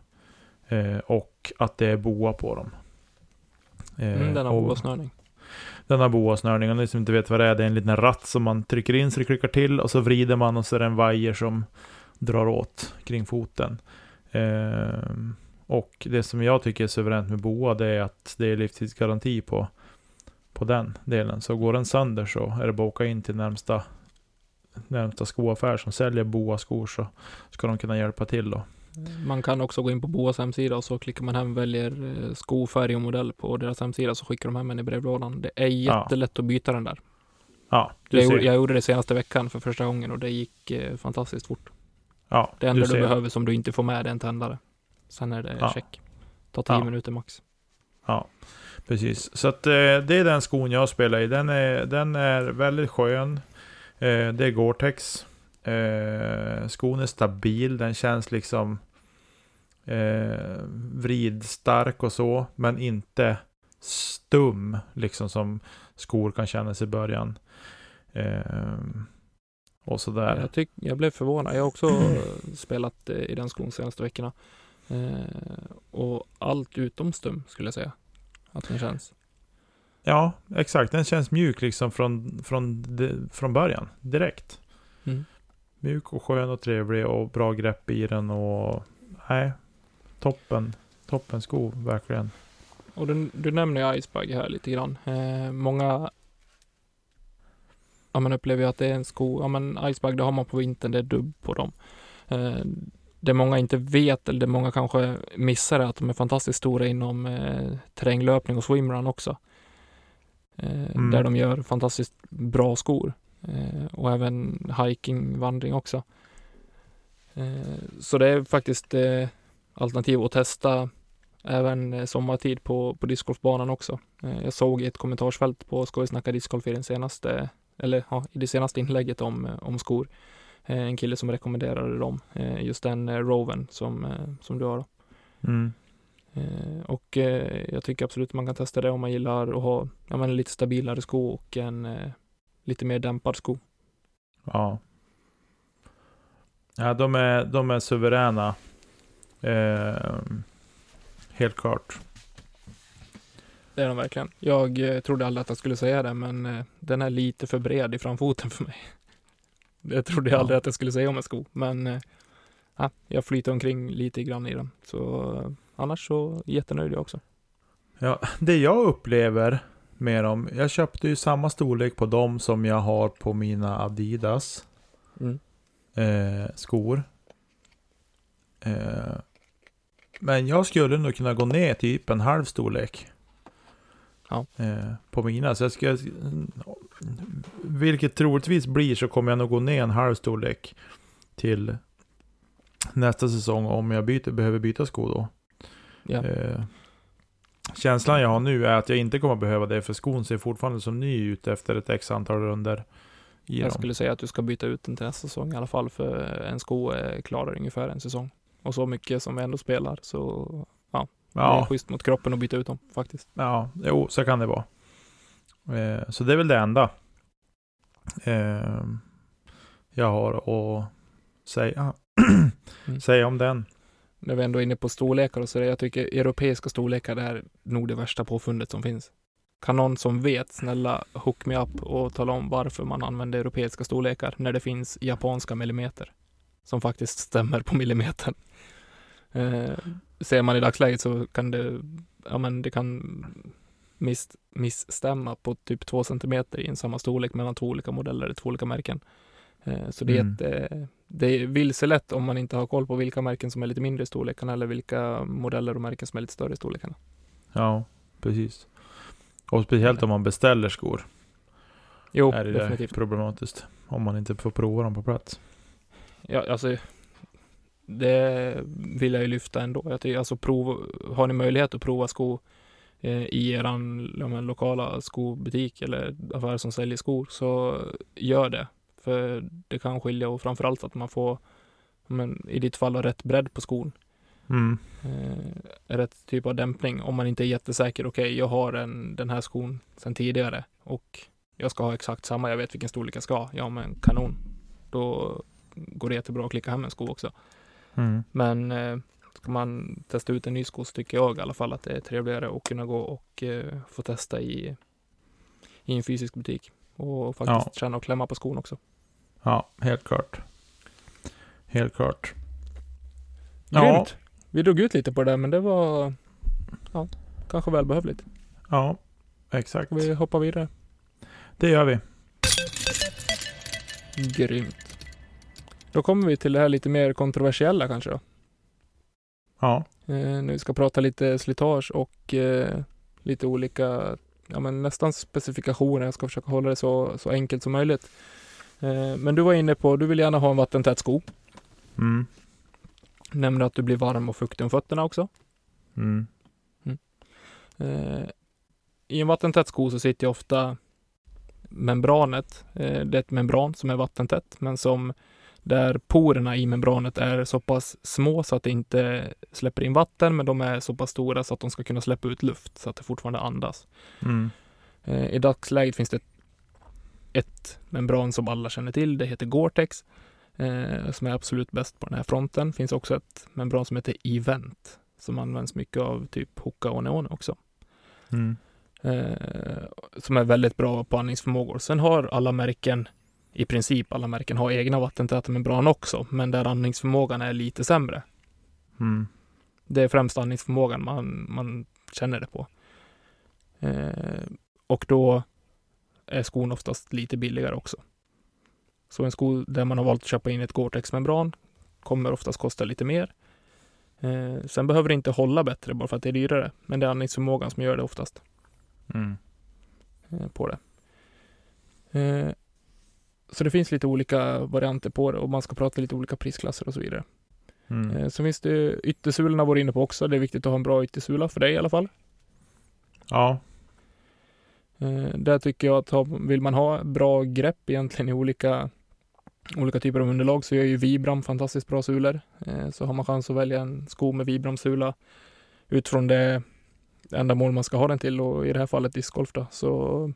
eh, och att det är boa på dem. Eh, Mm, den har boasnörning. den har boasnörning. Och ni som inte vet vad det är, det är en liten ratt som man trycker in så det klickar till och så vrider man och så är det en vajer som drar åt kring foten. Ehm, och det som jag tycker är suveränt med boa det är att det är livstidsgaranti på, på den delen. Så går den sönder så är det bara att åka in till närmsta, närmsta skoaffär som säljer boa-skor så ska de kunna hjälpa till då. Man kan också gå in på Boas hemsida och så klickar man hem, väljer eh, sko, färg och modell på deras hemsida så skickar de hem en i brevlådan. Det är Ja. jättelätt att byta den där. Ja, du Jag, ser. jag gjorde det senaste veckan för första gången och det gick eh, fantastiskt fort. ja, Det enda du, ser. behöver som du inte får med är en tändare. Sen är det Ja. check. Ta tio Ja. minuter max. Ja, precis. Så att, eh, det är den skon jag spelar i. Den är, den är väldigt skön. Eh, det är Gore-Tex. Eh, skon är stabil. Den känns liksom eh, vridstark och så. Men inte stum. Liksom som skor kan kännas i början. Eh, och sådär. Jag, tyck, jag blev förvånad. Jag har också spelat eh, i den skon senaste veckorna. Eh, och allt utom stum skulle jag säga. Att den känns. Ja, exakt. Den känns mjuk liksom från, från, från början. Direkt. Mm. Mjuk och skön och trevlig och bra grepp i den och nej, toppen. Toppen sko, verkligen. Och du, du nämner ju Icebug här lite grann. Eh, många ja, man upplever ju att det är en sko, ja men Icebug det har man på vintern, det är dubb på dem. Eh, det många inte vet, eller det många kanske missar är att de är fantastiskt stora inom eh, terränglöpning och swimrun också. Eh, Mm. Där de gör fantastiskt bra skor. Eh, och även hiking, vandring också. Eh, så det är faktiskt eh, alternativ att testa även eh, sommartid på, på discgolfbanan också. Jag såg i ett kommentarsfält på Skojsnacka discgolf i den senaste, eller ja, i det senaste inlägget om, om skor. Eh, en kille som rekommenderade dem, eh, just den eh, Roven som, som du har. Då. Mm. och jag tycker absolut man kan testa det om man gillar att ha ja, men lite stabilare sko och en lite mer dämpad sko. Ja. Ja, de är, de är suveräna. Eh, helt klart. Det är de verkligen. Jag trodde aldrig att jag skulle säga det, men den är lite för bred i framfoten för mig. Det trodde jag aldrig att jag skulle säga om en sko, men eh, ja, jag flyter omkring lite grann i den. Så eh, annars så jättenöjd jag också. Ja, det jag upplever med dem, jag köpte ju samma storlek på dem som jag har på mina Adidas mm. eh, skor. Eh, men jag skulle nog kunna gå ner typ en halv storlek. Ja. Eh, på mina. Så jag ska, vilket troligtvis blir så kommer jag nog gå ner en halv storlek till nästa säsong om jag byter, behöver byta sko då. Ja. Eh, känslan jag har nu är att jag inte kommer behöva det för skon ser fortfarande som ny ut efter ett x antal runder. Jag skulle säga att du ska byta ut den till nästa säsong i alla fall för en sko klarar ungefär en säsong. Och så mycket som vi ändå spelar så ja, det är schysst mot kroppen att byta ut dem faktiskt. Ja, jo, så kan det vara. Eh, så det är väl det enda eh, jag har att säga, mm. säga om den. När vi ändå är inne på storlekar och så där, jag tycker europeiska storlekar är nog det värsta påfundet som finns. Kan någon som vet snälla hook me up och tala om varför man använder europeiska storlekar när det finns japanska millimeter som faktiskt stämmer på millimetern. Eh, ser man i dagsläget så kan det, ja men det kan miss, missstämma på typ två centimeter i en samma storlek mellan två olika modeller, två olika märken. Eh, så det är, mm. ett, eh, det är vilselätt om man inte har koll på vilka märken som är lite mindre i storlekarna eller vilka modeller och märken som är lite större i storlekarna. Ja, precis. Och speciellt om man beställer skor. Jo, är det definitivt. problematiskt. Om man inte får prova dem på plats. Ja, alltså det vill jag ju lyfta ändå. Jag tycker, alltså prov, har ni möjlighet att prova skor eh, i er ja, lokala skobutik eller affär som säljer skor så gör det. För det kan skilja och framförallt att man får, men, i ditt fall, rätt bredd på skon. Mm. Eh, rätt typ av dämpning. Om man inte är jättesäker. Okej, okay, jag har en, den här skon sedan tidigare och jag ska ha exakt samma. Jag vet vilken storlek jag ska ha. Ja, men kanon. Då går det jättebra att klicka hem en sko också. Mm. Men eh, ska man testa ut en ny sko så tycker jag i alla fall att det är trevligare att kunna gå och eh, få testa i, i en fysisk butik. Och faktiskt ja. känna och klämma på skon också. Ja, helt klart. Helt klart. Grymt! Ja. Vi drog ut lite på det där, men det var ja, kanske välbehövligt. Ja, exakt. Vi hoppar vidare. Det gör vi. Grymt. Då kommer vi till det här lite mer kontroversiella kanske då. Ja. Eh, nu ska prata lite slitage och eh, lite olika, ja men nästan specifikationer. Jag ska försöka hålla det så, så enkelt som möjligt. Eh, men du var inne på, du vill gärna ha en vattentät sko. Mm. Nämnde att du blir varm och fuktig om fötterna också. Mm. Mm. Eh, I en vattentät sko så sitter ofta membranet. Det är ett membran som är vattentätt, men som där porerna i membranet är så pass små så att det inte släpper in vatten, men de är så pass stora så att de ska kunna släppa ut luft så att det fortfarande andas. Mm. Eh, I dagsläget finns det ett membran som alla känner till. Det heter Gore-Tex eh, som är absolut bäst på den här fronten. Det finns också ett membran som heter Event som används mycket av typ Hoka och Neon också. Mm. Eh, som är väldigt bra på andningsförmågor. Sen har alla märken i princip alla märken har egna vattentäta membran också, men där andningsförmågan är lite sämre. Mm. Det är främst andningsförmågan man, man känner det på. Eh, och då är skon oftast lite billigare också. Så en sko där man har valt att köpa in ett Gore-Tex-membran kommer oftast kosta lite mer. Eh, sen behöver det inte hålla bättre bara för att det är dyrare, men det är andningsförmågan som gör det oftast. Mm. Eh, på det. Eh, så det finns lite olika varianter på det och man ska prata lite olika prisklasser och så vidare. Mm. Eh, Sen finns det yttersulorna var inne på också. Det är viktigt att ha en bra yttersula för dig i alla fall. Ja. Eh, Där tycker jag att vill man ha bra grepp egentligen i olika, olika typer av underlag så är ju Vibram fantastiskt bra sulor. Eh, Så har man chans att välja en sko med Vibram-sula utifrån det ändamål man ska ha den till och i det här fallet discgolf då, så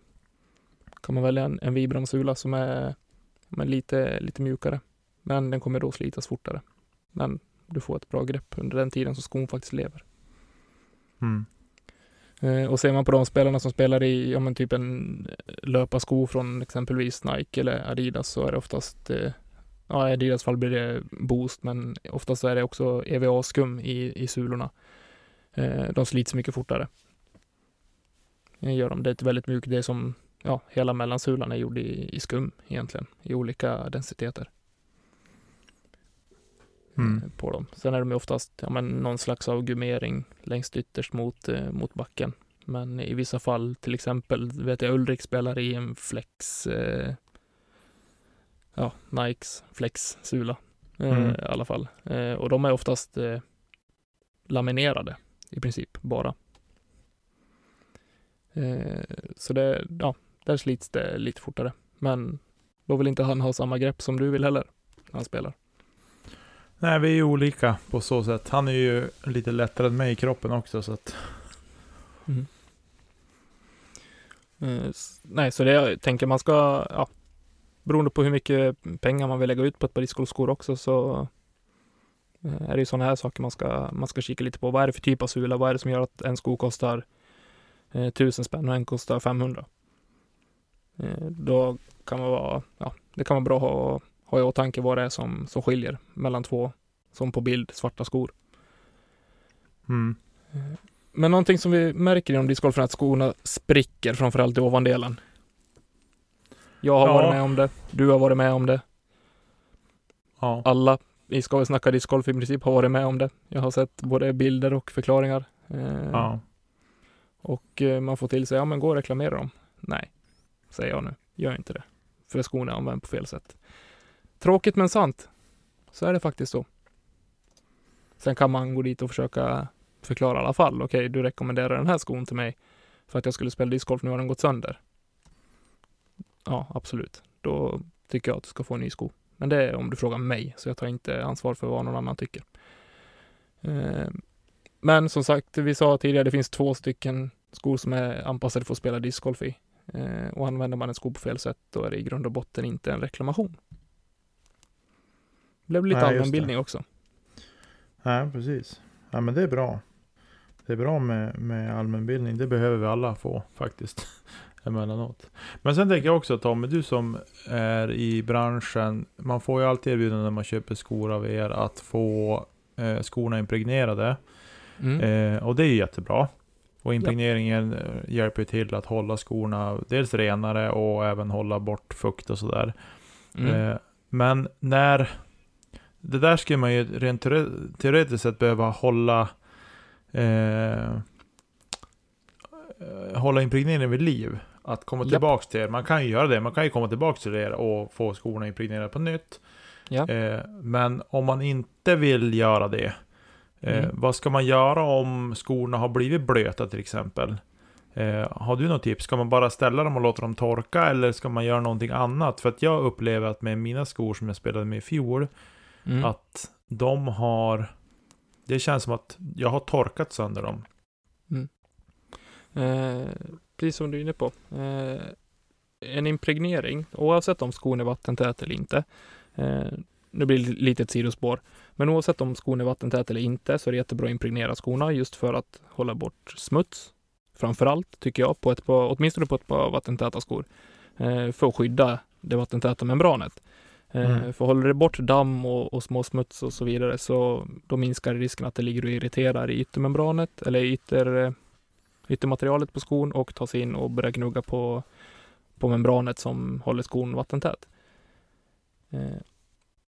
kan man välja en, en Vibram-sula som är, är lite, lite mjukare. Men den kommer då slitas fortare. Men du får ett bra grepp under den tiden som skon faktiskt lever. Mm. Eh, Och ser man på de spelarna som spelar i, ja men typ en löparsko från exempelvis Nike eller Adidas så är det oftast, eh, ja i Adidas fall blir det Boost men oftast är det också EVA-skum i, i sulorna. Eh, De slits mycket fortare. Det gör de. Det är ett väldigt mjukt, det är som, ja hela mellansulan är gjord i, i skum egentligen, i olika densiteter. Mm. eh, På dem. Sen är de ju oftast ja, men någon slags av gummering längst ytterst mot, eh, mot backen. Men i vissa fall, till exempel, vet jag Ulrik spelar i en Flex, eh, ja, Nikes Flex-sula eh, Mm. i alla fall. Eh, och de är oftast eh, laminerade i princip bara. Eh, så det, ja, där slits det lite fortare. Men då vill inte han ha samma grepp som du vill heller när han spelar. Nej, vi är ju olika på så sätt. Han är ju lite lättare än mig i kroppen också, så att... Eh, s- nej, så det jag tänker man ska, ja, beroende på hur mycket pengar man vill lägga ut på ett par discgolfskor också så eh, är det ju sådana här saker man ska, man ska kika lite på. Vad är det för typ av sula? Vad är det som gör att en sko kostar eh, 1000 spänn och en kostar 500? Eh, då kan man vara, ja, det kan vara bra att ha, ha i åtanke vad det är som, som skiljer mellan två, som på bild, svarta skor. Mm. Men någonting som vi märker inom discgolfen är att skorna spricker, framförallt i ovandelen. Jag har Ja. varit med om det, du har varit med om det, Ja. alla i Ska vi snacka discgolf i princip har varit med om det. Jag har sett både bilder och förklaringar. Eh, ja. Och eh, man får till sig, ja men gå och reklamera dem. Nej, säger jag nu. Gör inte det. För skon är använd på fel sätt. Tråkigt men sant. Så är det faktiskt så. Sen kan man gå dit och försöka förklara i alla fall. Okej, du rekommenderar den här skon till mig för att jag skulle spela discgolf, nu har den gått sönder. Ja, absolut. Då tycker jag att du ska få en ny sko. Men det är om du frågar mig, så jag tar inte ansvar för vad någon annan tycker. Eh, men som sagt, vi sa tidigare, det finns två stycken skor som är anpassade för att spela discgolf i. Eh, Och använder man en sko på fel sätt, då är det i grund och botten inte en reklamation. Det blev lite Nej, allmänbildning också. Nej, precis. Ja, men det är bra. Det är bra med, med allmänbildning. Det behöver vi alla få faktiskt. Emellanåt. Men sen tänker jag också Tommy, du som är i branschen. Man får ju alltid erbjudande när man köper skor av er att få eh, skorna impregnerade. Mm. Eh, och det är ju jättebra. Och impregneringen eh, hjälper ju till att hålla skorna dels renare och även hålla bort fukt och sådär. Mm. Eh, men när... Det där skulle man ju rent teore- teoretiskt sett behöva hålla... Eh, eh, hålla impregneringen vid liv. Att komma tillbaks till er. Man kan ju göra det. Man kan ju komma tillbaks till er och få skorna impregnerade på nytt. Ja. Eh, men om man inte vill göra det. Eh, Mm. Vad ska man göra om skorna har blivit blöta till exempel? Eh, har du något tips? Ska man bara ställa dem och låta dem torka eller ska man göra någonting annat? För att jag upplever att med mina skor som jag spelade med i fjol, Mm. att de har... Det känns som att jag har torkat sönder dem. Eh, precis som du är inne på. Eh, en impregnering, oavsett om skon är vattentät eller inte. Eh, nu blir det lite ett sidospår. Men oavsett om skon är vattentät eller inte så är det jättebra att impregnera skorna just för att hålla bort smuts. Framförallt tycker jag, på ett par, åtminstone på ett par vattentäta skor. Eh, för att skydda det vattentäta membranet. Eh, Mm. För håller det bort damm och, och små smuts och så vidare så då minskar risken att det ligger och irriterar i yttermembranet eller ytter, eh, yttermaterialet på skon och tar sig in och börjar gnugga på, på membranet som håller skon vattentät.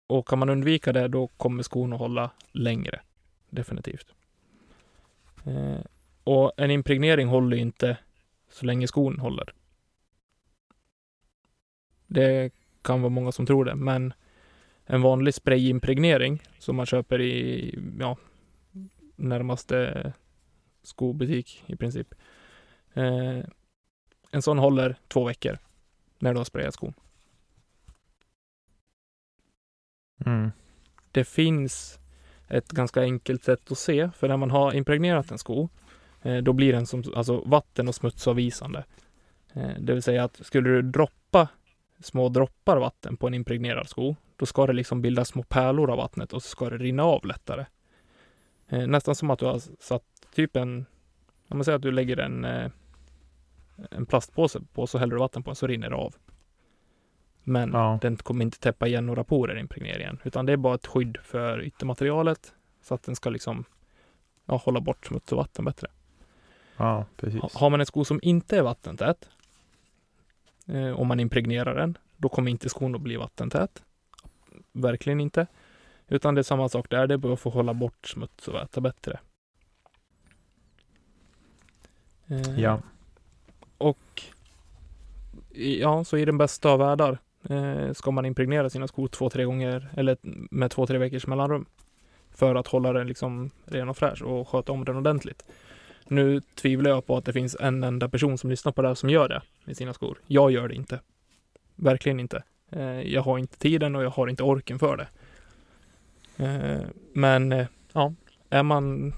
Och kan man undvika det, då kommer skon att hålla längre. Definitivt. Eh, och en impregnering håller inte så länge skon håller. Det kan vara många som tror det, men en vanlig sprayimpregnering som man köper i ja, närmaste skobutik i princip. Eh, en sån håller två veckor när du har sprayat skon. Mm. Det finns ett ganska enkelt sätt att se, för när man har impregnerat en sko, eh, då blir den som alltså vatten och smutsavvisande. Eh, det vill säga att skulle du droppa små droppar vatten på en impregnerad sko, då ska det liksom bilda små pärlor av vattnet och så ska det rinna av lättare. Eh, nästan som att du har satt typ en, om man säger att du lägger en, en plastpåse på så häller du vatten på den så rinner det av. Men Ja. den kommer inte täppa igen några porer i impregneringen, utan det är bara ett skydd för yttermaterialet så att den ska liksom ja, hålla bort smuts och vatten bättre. Ja, precis. Ha- Har man en sko som inte är vattentät, eh, om man impregnerar den, då kommer inte skon att bli vattentät. Verkligen inte. Utan det är samma sak där, det är bara att få hålla bort smuts och väta bättre. Eh, Ja. Och ja, så i den bästa av världar eh, ska man impregnera sina skor två, tre gånger eller med två, tre veckors mellanrum. För att hålla den liksom ren och fräsch och sköta om den ordentligt. Nu tvivlar jag på att det finns en enda person som lyssnar på det här som gör det med sina skor. Jag gör det inte. Verkligen inte. Eh, jag har inte tiden och jag har inte orken för det. Eh, men eh, ja, är man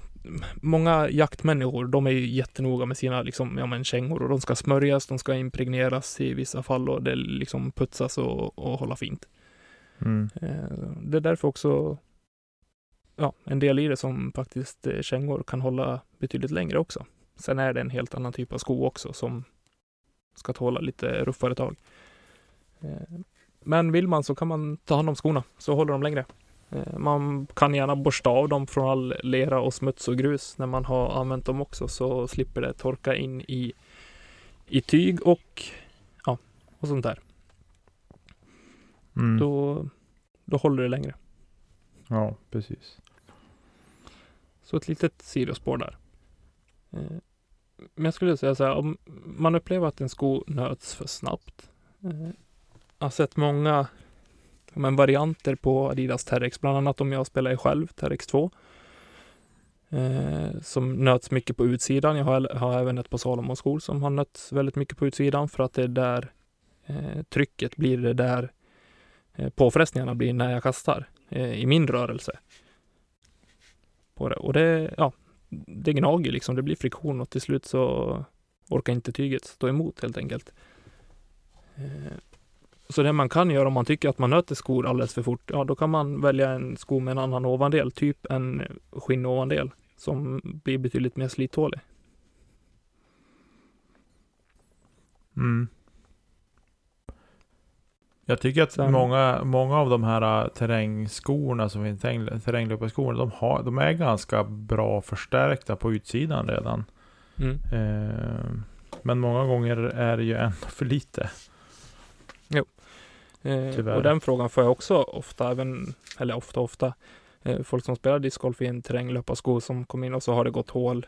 många jaktmänniskor, de är ju jättenoga med sina liksom, ja, men kängor och de ska smörjas, de ska impregneras i vissa fall och det liksom putsas och, och hålla fint. Mm. Eh, Det är därför också ja, en del i det som faktiskt eh, kängor kan hålla betydligt längre också. Sen är det en helt annan typ av sko också som ska tåla lite ruffare tag. Eh, Men vill man så kan man ta hand om skorna så håller de längre. Eh, Man kan gärna borsta av dem från all lera och smuts och grus när man har använt dem också så slipper det torka in i, i tyg och ja, och sånt där. Mm. Då, då håller det längre. Ja, precis. Så ett litet sidospår där. Eh, Men jag skulle säga så här, om man upplever att en sko nöts för snabbt. eh, Jag har sett många men varianter på Adidas Terrex, bland annat om jag spelar i själv, Terrex 2. Eh, som nöts mycket på utsidan. Jag har, har även ett par Salomon-skor som har nötts väldigt mycket på utsidan för att det är där eh, trycket blir det där eh, påfrestningarna blir när jag kastar eh, i min rörelse på det. Och det, ja, det gnager liksom. Det blir friktion och till slut så orkar inte tyget stå emot helt enkelt. Eh, så det man kan göra om man tycker att man nöter skor alldeles för fort, ja då kan man välja en sko med en annan ovandel, typ en skinnovandel som blir betydligt mer slittålig. Mm. Jag tycker att Sen- många, många av de här äh, terrängskorna som finns, terräng, terränglöparskorna, de, har, de är ganska bra förstärkta på utsidan redan. Mm. Eh, men många gånger är det ju ändå för lite. Eh, Tyvärr. och den frågan får jag också ofta, även, eller ofta ofta, eh, folk som spelar discgolf i en terränglöparsko som kom in och så har det gått hål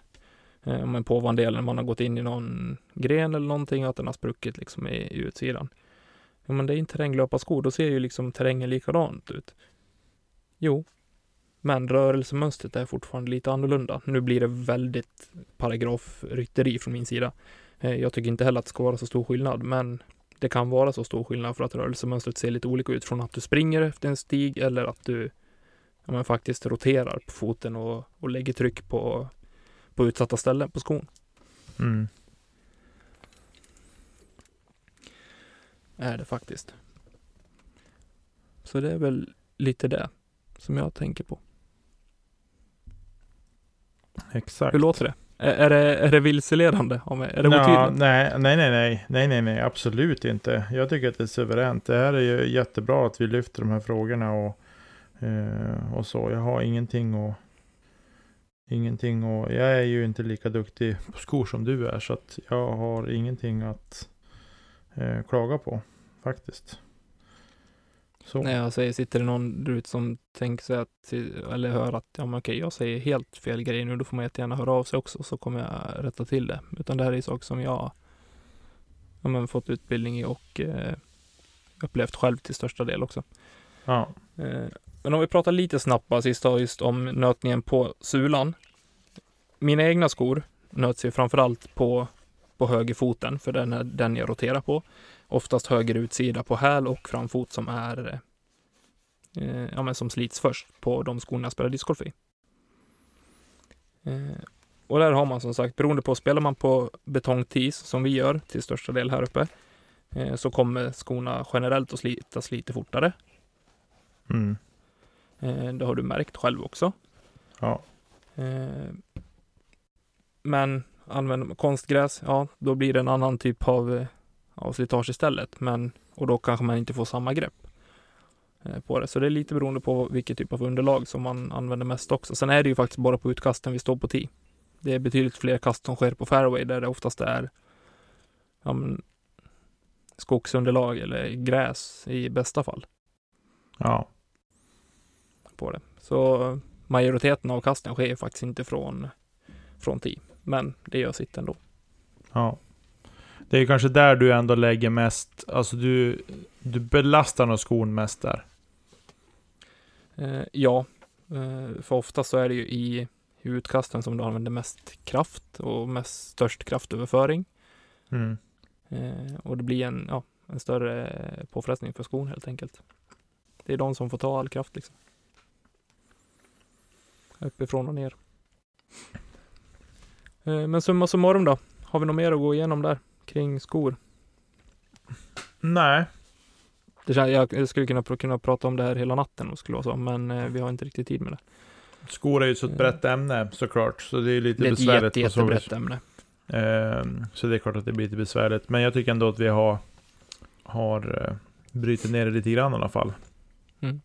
eh, men på ovandelen, man har gått in i någon gren eller någonting och att den har spruckit liksom i, i utsidan. Ja, men det är en terränglöparsko, då ser ju liksom terrängen likadant ut. Jo, men rörelsemönstret är fortfarande lite annorlunda. Nu blir det väldigt paragrafrytteri från min sida. Eh, jag tycker inte heller att det ska vara så stor skillnad, men det kan vara så stor skillnad för att rörelsemönstret ser lite olika ut från att du springer efter en stig eller att du ja, men faktiskt roterar på foten och, och lägger tryck på, på utsatta ställen på skon. Mm. Är det faktiskt. Så det är väl lite det som jag tänker på. Exakt. Hur låter det? Är, det, är det vilseledande? Är det otydligt? nej, nej, nej, nej, nej, nej, nej, absolut inte. Jag tycker att det är suveränt. Det här är ju jättebra att vi lyfter de här frågorna och, eh, och så. Jag har ingenting och ingenting och jag är ju inte lika duktig på skor som du är så att jag har ingenting att eh, klaga på faktiskt. Så. När jag säger, sitter det någon där ute som tänker sig att, eller hör att, ja men okej, jag säger helt fel grej nu, då får man jättegärna höra av sig också, så kommer jag rätta till det. Utan det här är saker som jag, ja men fått utbildning i och eh, upplevt själv till största del också. Ja. Eh, Men om vi pratar lite snabbt bara sist då, just om nötningen på sulan. Mina egna skor nöts ju framförallt på, på högerfoten, för den är den jag roterar på. Oftast höger utsida på häl och framfot som är eh, ja, men som slits först på de skorna jag spelar discgolf i. Eh, och där har man som sagt, beroende på, spelar man på betongtis som vi gör till största del här uppe, eh, så kommer skorna generellt att slitas lite fortare. Mm. Eh, det har du märkt själv också. Ja. Eh, men använder man konstgräs, ja, då blir det en annan typ av, eh, av slitage istället. Men, och då kanske man inte får samma grepp eh, på det. Så det är lite beroende på vilket typ av underlag som man använder mest också. Sen är det ju faktiskt bara på utkasten vi står på tee. Det är betydligt fler kast som sker på fairway där det oftast är ja, men, skogsunderlag eller gräs i bästa fall Ja. på det. Så majoriteten av kasten sker faktiskt inte från, från tee. Men det gör sitt ändå. Ja. Det är kanske där du ändå lägger mest, alltså du, du belastar nog skon mest där. Eh, ja, eh, för ofta så är det ju i utkasten som du använder mest kraft och mest störst kraftöverföring. Mm. Eh, och det blir en, ja, en större påfrestning för skon helt enkelt. Det är de som får ta all kraft liksom. Uppifrån och ner. Men summa summarum då? Har vi något mer att gå igenom där kring skor? Nej. Det känns, jag skulle kunna, kunna prata om det här hela natten om det skulle vara så, men eh, vi har inte riktigt tid med det. Skor är ju så ett brett ämne såklart, så det är lite Det är ett besvärligt. jätte, jättebrett ämne. Ehm, så det är klart att det blir lite besvärligt. Men jag tycker ändå att vi har, har uh, brutit ner det lite grann i alla fall. Mm.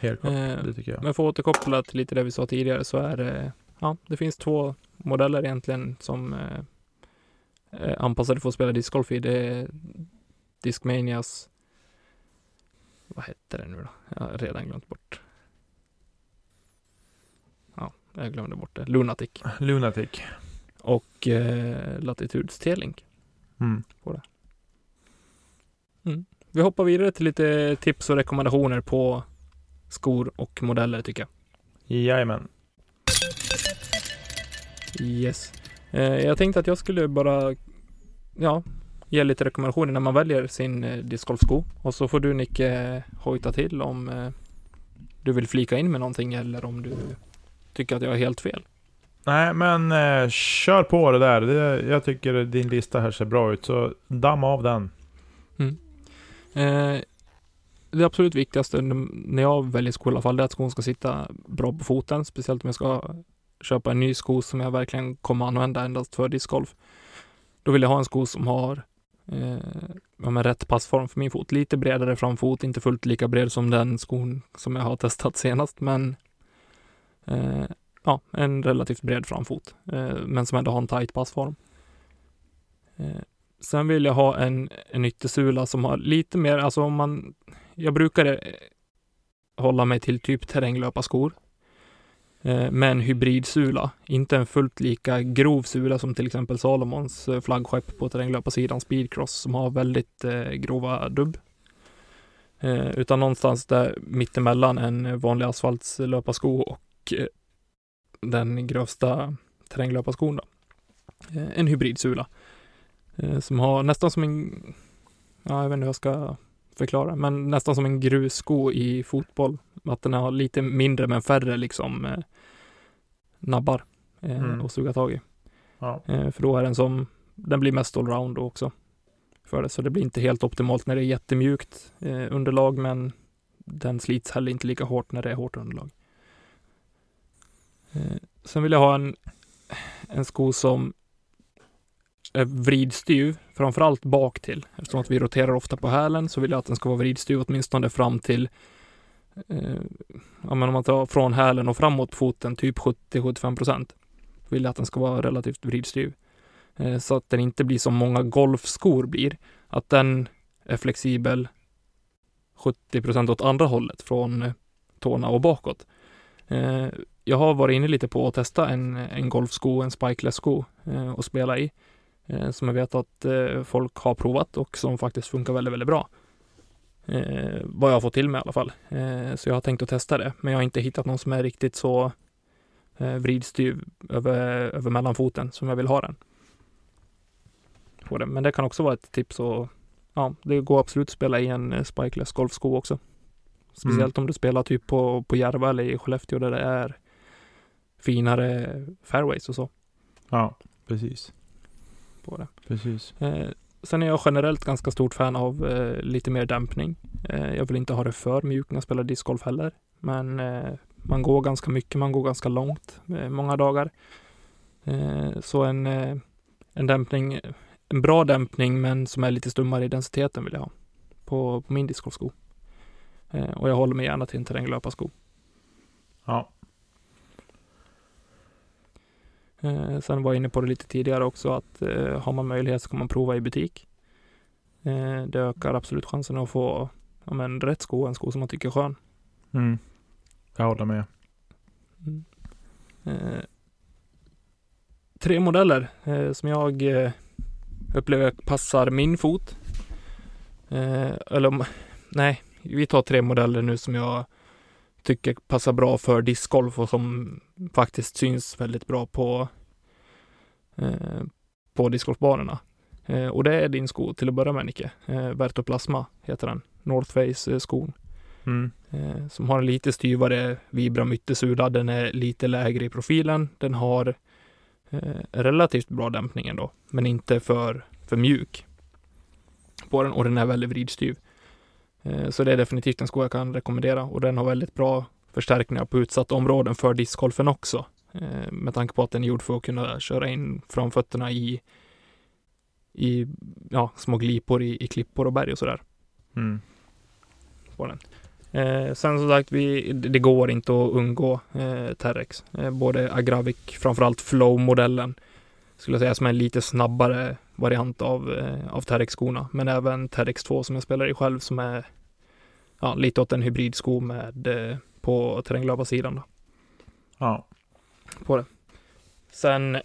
Helt klart, Eh, det tycker jag. Men för att återkoppla till lite det vi sa tidigare så är det, ja, det finns två modeller egentligen som eh, anpassade för att spela discgolf i. Det är Discmanias, vad hette det nu då? Jag har redan glömt bort. Ja, jag glömde bort det. Lunatic Lunatic. och eh, Latitudes T-Link. Mm. Vi hoppar vidare till lite tips och rekommendationer på skor och modeller tycker jag. Jajamän. Yes. Eh, jag tänkte att jag skulle bara, ja, ge lite rekommendationer när man väljer sin eh, discgolfsko. Och så får du Nicke eh, hojta till om du vill flika in med någonting eller om du tycker att jag har helt fel. Nej, men eh, kör på det där. Det, jag tycker din lista här ser bra ut, så damma av den. Eh, det absolut viktigaste när jag väljer sko i alla fall, det är att skon ska sitta bra på foten. Speciellt om jag ska köpa en ny sko som jag verkligen kommer använda endast för discgolf. Då vill jag ha en sko som har eh, ja, rätt passform för min fot. Lite bredare framfot, inte fullt lika bred som den skon som jag har testat senast, men eh, ja, en relativt bred framfot, eh, men som ändå har en tight passform. Eh, Sen vill jag ha en, en yttersula som har lite mer, alltså om man, jag brukar eh, hålla mig till typ terränglöparskor. Eh, med en hybridsula, inte en fullt lika grov sula som till exempel Salomons eh, flaggskepp på terränglöparsidan Speedcross som har väldigt eh, grova dubb. Utan någonstans där mittemellan en vanlig asfaltslöparsko och den grövsta terränglöparskon. Då. En hybridsula. Som har nästan som en, ja, jag vet inte hur jag ska förklara, men nästan som en grussko i fotboll. Att den har lite mindre men färre liksom eh, nabbar eh, Mm. att suga tag i. Ja. Eh, för då är den som, den blir mest allround då också. För det, så det blir inte helt optimalt när det är jättemjukt eh, underlag, men den slits heller inte lika hårt när det är hårt underlag. Eh, sen vill jag ha en, en sko som Eh, vridstyv, framförallt bak till. Eftersom att vi roterar ofta på hälen så vill jag att den ska vara vridstyv åtminstone fram till eh, ja, men om man tar från hälen och framåt foten, typ 70-75 procent, vill jag att den ska vara relativt vridstyv. Eh, så att den inte blir som många golfskor blir, att den är flexibel 70 procent åt andra hållet, från eh, tårna och bakåt. Eh, jag har varit inne lite på att testa en, en golfsko, en spikeless sko eh, och spela i, som jag vet att eh, folk har provat och som faktiskt funkar väldigt, väldigt bra. Eh, vad jag har fått till mig i alla fall. Eh, så jag har tänkt att testa det, men jag har inte hittat någon som är riktigt så eh, vridstyv över, över mellanfoten som jag vill ha den. På det. Men det kan också vara ett tips och ja, det går absolut att spela i en eh, spikeless golfsko också. Speciellt om du spelar typ på, på Järva eller i Skellefteå där det är finare fairways och så Ja, precis. På det. Precis. Eh, sen är jag generellt ganska stort fan av eh, lite mer dämpning. Eh, jag vill inte ha det för mjukt när jag spelar discgolf heller. Men eh, man går ganska mycket, man går ganska långt eh, många dagar. Eh, så en, eh, en dämpning, en bra dämpning men som är lite stummare i densiteten vill jag ha på, på min discgolfsko. Eh, och jag håller mig gärna till en terränglöparsko. Ja. Eh, sen var jag inne på det lite tidigare också att eh, har man möjlighet så kan man prova i butik. Eh, det ökar absolut chansen att få ja, men, rätt sko, en sko som man tycker är skön. Mm. Jag håller med. Mm. Eh, tre modeller eh, som jag eh, upplever passar min fot. Eh, eller om, nej, vi tar tre modeller nu som jag tycker passar bra för discgolf och som faktiskt syns väldigt bra på, eh, på discgolfbanorna. Eh, och det är din sko till att börja med Nicke. Eh, Vertoplasma heter den. North Face-skon. Mm. Eh, som har en lite styvare Vibram yttersula. Den är lite lägre i profilen. Den har relativt bra dämpning ändå, men inte för, för mjuk på den och den är väldigt vridstyv. Eh, så det är definitivt en sko jag kan rekommendera och den har väldigt bra förstärkningar på utsatta områden för discgolfen också. Eh, med tanke på att den är gjord för att kunna köra in framfötterna i, i ja, små glipor i, i klippor och berg och sådär Mm. på den. Eh, sen som sagt, vi, det går inte att undgå eh, Terex. Eh, både Agravic, framförallt Flow-modellen, skulle jag säga som är en lite snabbare variant av, eh, av Terex-skorna. Men även Terex 2 som jag spelar i själv som är ja, lite åt en hybridsko med eh, på terränglöparsidan. Då, Ja. på det. Sen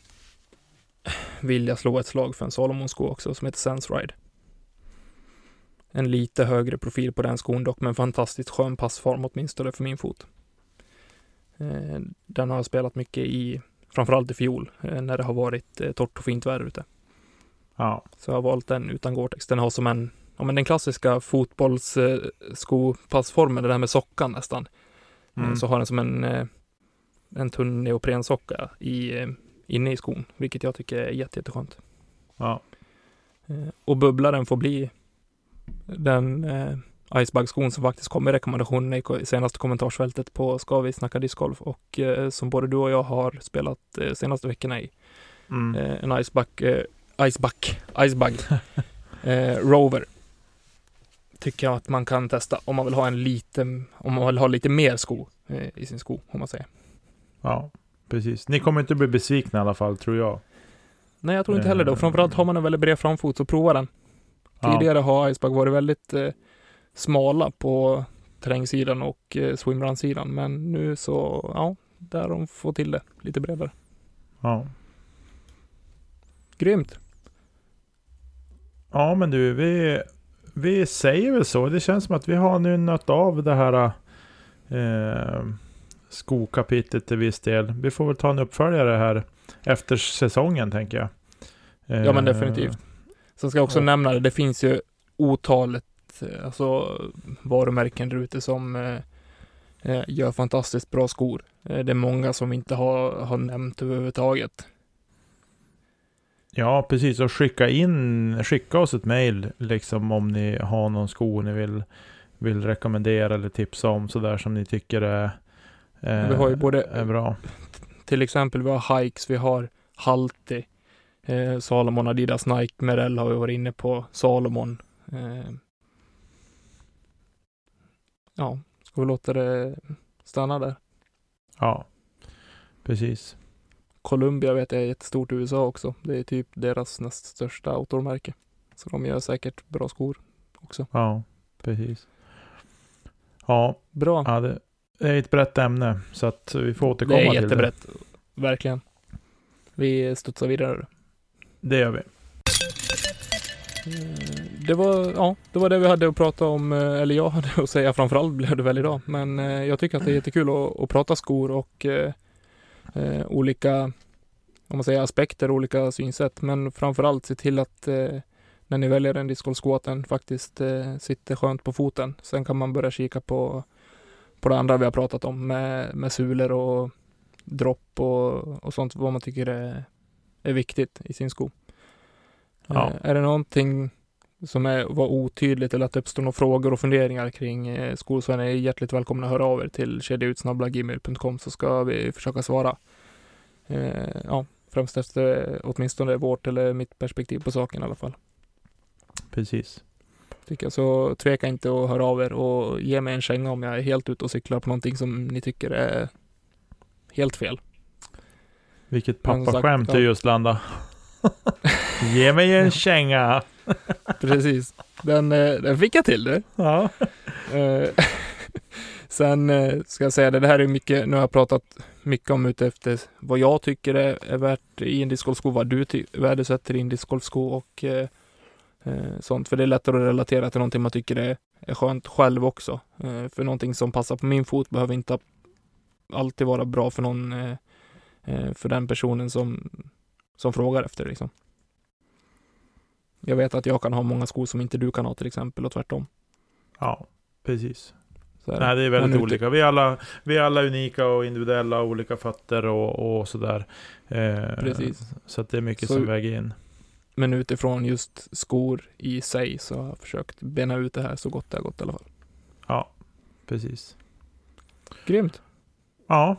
vill jag slå ett slag för en Solomon-sko också som heter Sense. En lite högre profil på den skon dock, men fantastiskt skön passform åtminstone för min fot. Eh, Den har jag spelat mycket i, framförallt i fjol, eh, när det har varit eh, torrt och fint väder ute. Ja. Så jag har valt den utan Gore-Tex. Den har som en, ja men den klassiska fotbollsskopassformen, det där med sockan nästan. Mm. Eh, Så har den som en, eh, en tunn neoprensocka i, eh, inne i skon, vilket jag tycker är jätte, jätteskönt. Ja. Eh, Och bubblaren får bli den eh, Icebug-skon som faktiskt kom i rekommendationen i senaste kommentarsfältet på Ska vi snacka discgolf och eh, som både du och jag har spelat eh, senaste veckorna i. Mm. Eh, en Icebug, eh, Icebug, Icebug eh, Rover. Tycker jag att man kan testa om man vill ha en liten, om man vill ha lite mer sko eh, i sin sko, om man säger. ja. Precis. Ni kommer inte bli besvikna i alla fall, tror jag. Nej, jag tror inte heller det. Och framförallt har man en väldigt bred framfot, så prova den. Ja. Tidigare har Icebug varit väldigt eh, smala på terrängsidan och eh, swimrun-sidan, men nu så, ja, där de fått till det lite bredare. Ja. Grymt! Ja, men du, vi, vi säger väl så. Det känns som att vi har nu nött av det här eh, skokapitlet till viss del. Vi får väl ta en uppföljare här efter säsongen, tänker jag. Ja, men Eh, definitivt. Sen ska jag också och- nämna det, det finns ju otalet eh, alltså, varumärken där ute som eh, eh, gör fantastiskt bra skor. Eh, det är många som inte har, har nämnt överhuvudtaget. Ja, precis. Och skicka in, skicka oss ett mail liksom om ni har någon sko ni vill, vill rekommendera eller tipsa om sådär som ni tycker är, eh, Vi har ju både- är bra. Till exempel vi har Hikes, vi har Halti, eh, Salomon, Adidas, Nike, Merrell har vi varit inne på, Salomon. Eh, ja, ska vi låta det stanna där? Ja, precis. Columbia vet jag är jättestort i USA också. Det är typ deras näst största outdoormärke. Så de gör säkert bra skor också. Ja, precis. Ja, Bra. ja det, det är ett brett ämne så att vi får återkomma det är till jättebrett. Verkligen. Vi studsar vidare. det. Det gör vi. Eh, det var, ja, det var det vi hade att prata om, eh, eller jag hade att säga framförallt blev det väl idag. Men eh, jag tycker att det är jättekul att, att prata skor och eh, eh, olika, om man säger aspekter, olika synsätt. Men framförallt se till att eh, när ni väljer en discgolfsko att den faktiskt eh, sitter skönt på foten. Sen kan man börja kika på, på det andra vi har pratat om med, med sulor och dropp och, och sånt, vad man tycker är, är viktigt i sin sko. Ja. Eh, är det någonting som är, var otydligt eller att det uppstår några frågor och funderingar kring eh, så är hjärtligt välkomna att höra av er till kedjautsnabblagmail.com så ska vi försöka svara. Eh, ja, främst efter åtminstone vårt eller mitt perspektiv på saken i alla fall. Precis. Tycker jag. Så tveka inte att höra av er och ge mig en känga om jag är helt ute och cyklar på någonting som ni tycker är helt fel. Vilket pappaskämt du just landade. Ge mig en känga. Precis. Den, eh, den fick jag till du. Ja. Eh, Sen eh, ska jag säga det, det här är mycket, nu har jag pratat mycket om ute efter vad jag tycker är, är värt i en discgolfsko, vad du värdesätter i en discgolfsko och eh, sånt. För det är lättare att relatera till någonting man tycker är, är skönt själv också. Eh, för någonting som passar på min fot behöver inte alltid vara bra för någon, eh, för den personen som, som frågar efter det liksom. Jag vet att jag kan ha många skor som inte du kan ha till exempel och tvärtom. ja, precis. Är Nej, det är väldigt olika. Vi är, alla, vi är alla unika och individuella, olika fötter och, och sådär. Eh, Precis. Så att det är mycket Så- som väger in. Men utifrån just skor i sig så har jag försökt bena ut det här så gott det har gått i alla fall. Ja, precis. Grymt. Ja.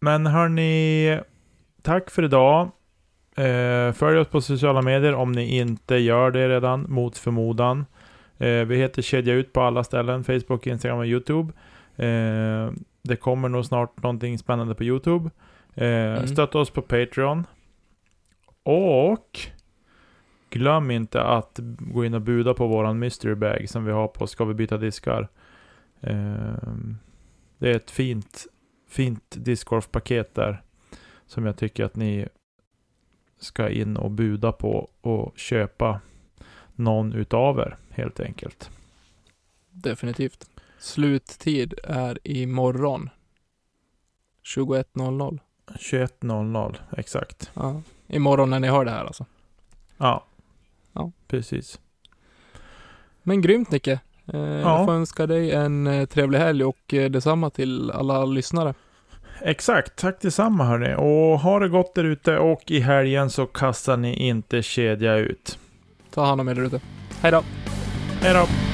Men hörni, tack för idag. Eh, följ oss på sociala medier om ni inte gör det redan, mot förmodan. Eh, vi heter Kedja Ut på alla ställen, Facebook, Instagram och YouTube. Eh, det kommer nog snart någonting spännande på YouTube. Eh, Mm. Stötta oss på Patreon. Och glöm inte att gå in och buda på våran mystery bag som vi har på Ska vi byta diskar. Eh, det är ett fint, fint discgolfpaket där. Som jag tycker att ni ska in och buda på och köpa någon utav er helt enkelt. Definitivt. Sluttid är imorgon. 21.00. 21.00 exakt. Ja. Imorgon när ni hör det här alltså. Ja. Ja. Precis. Men grymt Nicke. Eh, Jag får önska dig en eh, trevlig helg och eh, detsamma till alla lyssnare. Exakt. Tack detsamma hörni. Och ha det gott där ute och i helgen så kastar ni inte kedja ut. Ta hand om er där ute. Hej då! Hej då!